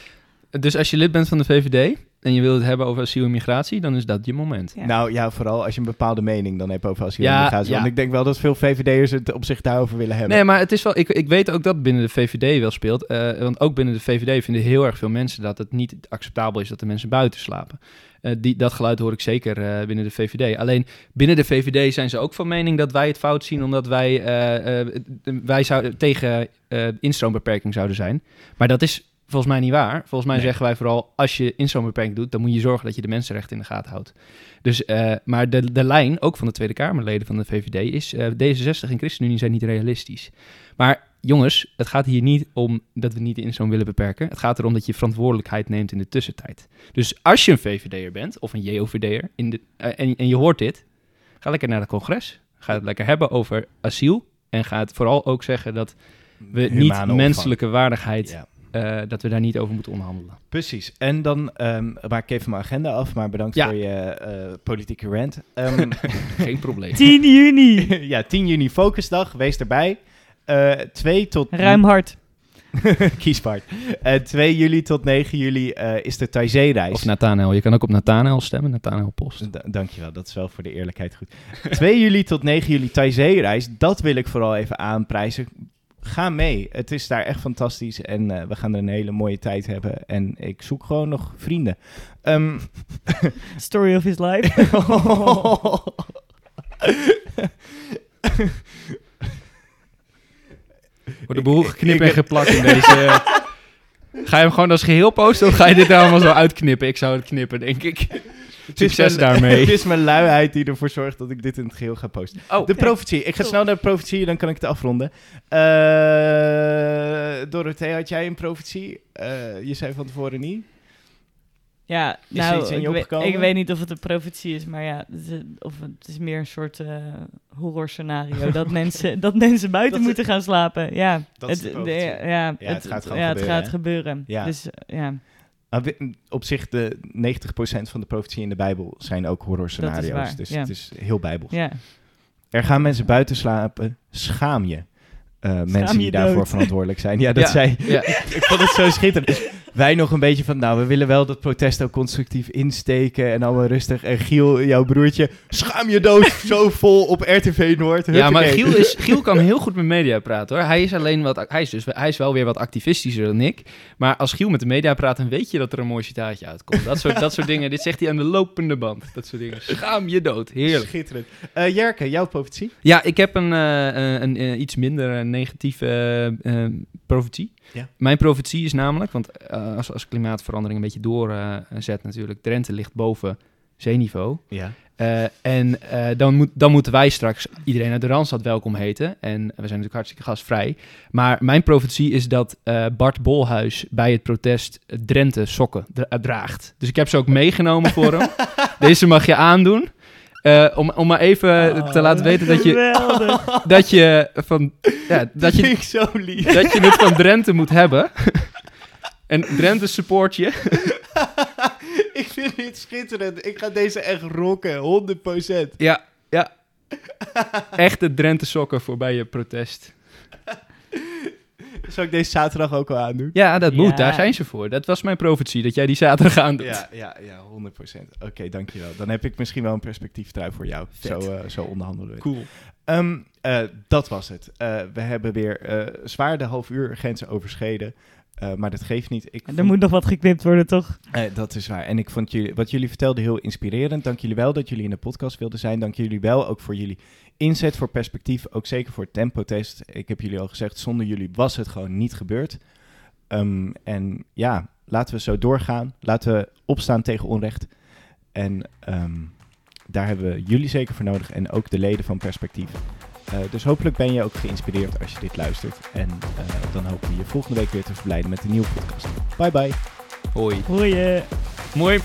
dus als je lid bent van de VVD en je wilt het hebben over asiel en migratie, dan is dat je moment. Ja. Nou ja, vooral als je een bepaalde mening dan hebt over asiel Ja, en migratie. ja. Want ik denk wel dat veel VVD'ers het op zich daarover willen hebben. Nee, maar het is wel. Ik, ik weet ook dat binnen de VVD wel speelt. eh, want ook binnen de VVD vinden heel erg veel mensen dat het niet acceptabel is dat de mensen buiten slapen. Eh, die, dat geluid hoor ik zeker eh, binnen de VVD. Alleen binnen de VVD zijn ze ook van mening dat wij het fout zien, omdat wij, eh, eh, wij zouden tegen eh, instroombeperking zouden zijn. Maar dat is volgens mij niet waar. Volgens mij Nee. zeggen wij vooral, als je instroombeperking doet, dan moet je zorgen dat je de mensenrechten in de gaten houdt. Dus, eh, maar de, de lijn, ook van de Tweede Kamerleden van de VVD, is eh, D66 en ChristenUnie zijn niet realistisch. Maar jongens, het gaat hier niet om dat we niet de instroom willen beperken. Het gaat erom dat je verantwoordelijkheid neemt in de tussentijd. Dus als je een VVD'er bent, of een JOVD'er, in de, eh, en, en je hoort dit, ga lekker naar het congres. Ga het lekker hebben over asiel. En ga het vooral ook zeggen dat we Humane niet opvang. menselijke waardigheid, Ja. Eh, dat we daar niet over moeten onderhandelen. Precies. En dan ehm, maak ik even mijn agenda af, maar bedankt Ja. voor je eh, politieke rant. Ehm, Geen probleem. 10 juni. ja, 10 juni Focusdag, wees erbij. Eh 2 tot... Ruim hard. Kiespart. Eh 2 juli tot 9 juli eh, is de Taizé-reis. Of Nathanael. Je kan ook op Nathanael stemmen, Nathanael Post. Da- dankjewel, dat is wel voor de eerlijkheid goed. 2 juli tot 9 juli Taizé-reis, dat wil ik vooral even aanprijzen. Ga mee, het is daar echt fantastisch en eh, we gaan er een hele mooie tijd hebben. En ik zoek gewoon nog vrienden. Ehm, Story of his life. Voor de boel geknipt en geplakt in deze... eh, Ga je hem gewoon als geheel posten of ga je dit allemaal zo uitknippen? Ik zou het knippen, denk ik. Het is Succes mijn- daarmee. Het is mijn luiheid die ervoor zorgt dat ik dit in het geheel ga posten. Oh, De profetie. Ik ga snel naar de profetie, dan kan ik het afronden. Eh Dorothee, had jij een profetie? Eh, je zei van tevoren niet. Ja, nou, iets in je ik, weet, ik weet niet of het een profetie is, maar ja, het is, of het is meer een soort eh horror scenario dat mensen dat mensen buiten Dat- moeten gaan slapen. Ja, Dat is de het, profetie. ja, Ja, het gaat gewoon ja, het gebeuren, gaat hè? gebeuren. Ja. Dus ja, Op zich, de 90% van de profetie in de Bijbel zijn ook horror scenario's. waar, dus ja. het is heel bijbels. ja. Er gaan mensen buiten slapen. Schaam je. Eh, mensen die daarvoor dood. verantwoordelijk zijn. Ja, dat Ja, zei ja. Ik vond het zo schitterend. Wij nog een beetje van, nou, we willen wel dat protest ook constructief insteken en allemaal rustig. En Giel, jouw broertje, schaam je dood, zo vol op RTV Noord. Ja, maar. Giel, is, Giel kan heel goed met media praten hoor. Hij is alleen wat. Hij is, dus, hij is wel weer wat activistischer dan ik. Maar als Giel met de media praat, dan weet je dat er een mooi citaatje uitkomt. Dat soort, dat soort dingen. Dit zegt hij aan de lopende band. Dat soort dingen. Schaam je dood. Heerlijk. Schitterend. Eh, Jerke, jouw profetie? Ja, ik heb een, eh, een, eh, iets minder negatieve eh, profetie. Ja. Mijn profetie is namelijk, want eh, als, als klimaatverandering een beetje doorzet natuurlijk, Drenthe ligt boven zeeniveau. Ja. En dan, moet, dan moeten wij straks iedereen uit de Randstad welkom heten. En we zijn natuurlijk hartstikke gastvrij. Maar mijn profetie is dat Bart Bolhuis bij het protest Drenthe sokken dra- draagt. Dus ik heb ze ook meegenomen voor hem. Deze mag je aandoen. Eh, om, om maar even Oh, te laten weten dat je, Geweldig. dat je, van, ja, dat je, ik zo lief. dat je het van Drenthe moet hebben. en Drenthe support je. ik vind dit schitterend. Ik ga deze echt rocken, 100%. Ja, ja. Echte Drenthe sokken voor bij je protest. Zal ik deze zaterdag ook al aandoen? Ja, dat moet. Ja. Daar zijn ze voor. Dat was mijn profetie, dat jij die zaterdag aandoet. Ja, ja, ja, 100%. Oké, dankjewel. Dan heb ik misschien wel een perspectieftrui voor jou. Vet. Zo, eh, zo onderhandelen we. Cool. Ehm, eh, dat was het. Eh, we hebben weer eh, zwaar de half uur grenzen overschreden. Eh, maar dat geeft niet. Ik Er vond- moet nog wat geknipt worden, toch? dat is waar. En ik vond jullie, wat jullie vertelden heel inspirerend. Dank jullie wel dat jullie in de podcast wilden zijn. Dank jullie wel ook voor jullie inzet voor perspectief, ook zeker voor tempotest. Ik heb jullie al gezegd, zonder jullie was het gewoon niet gebeurd. Ehm, en ja, laten we zo doorgaan. Laten we opstaan tegen onrecht. En ehm, daar hebben we jullie zeker voor nodig en ook de leden van Perspectief. Eh, dus hopelijk ben je ook geïnspireerd als je dit luistert. En eh, dan hopen we je volgende week weer te verblijden met een nieuwe podcast. Bye bye. Hoi. Hoi. Eh. Mooi.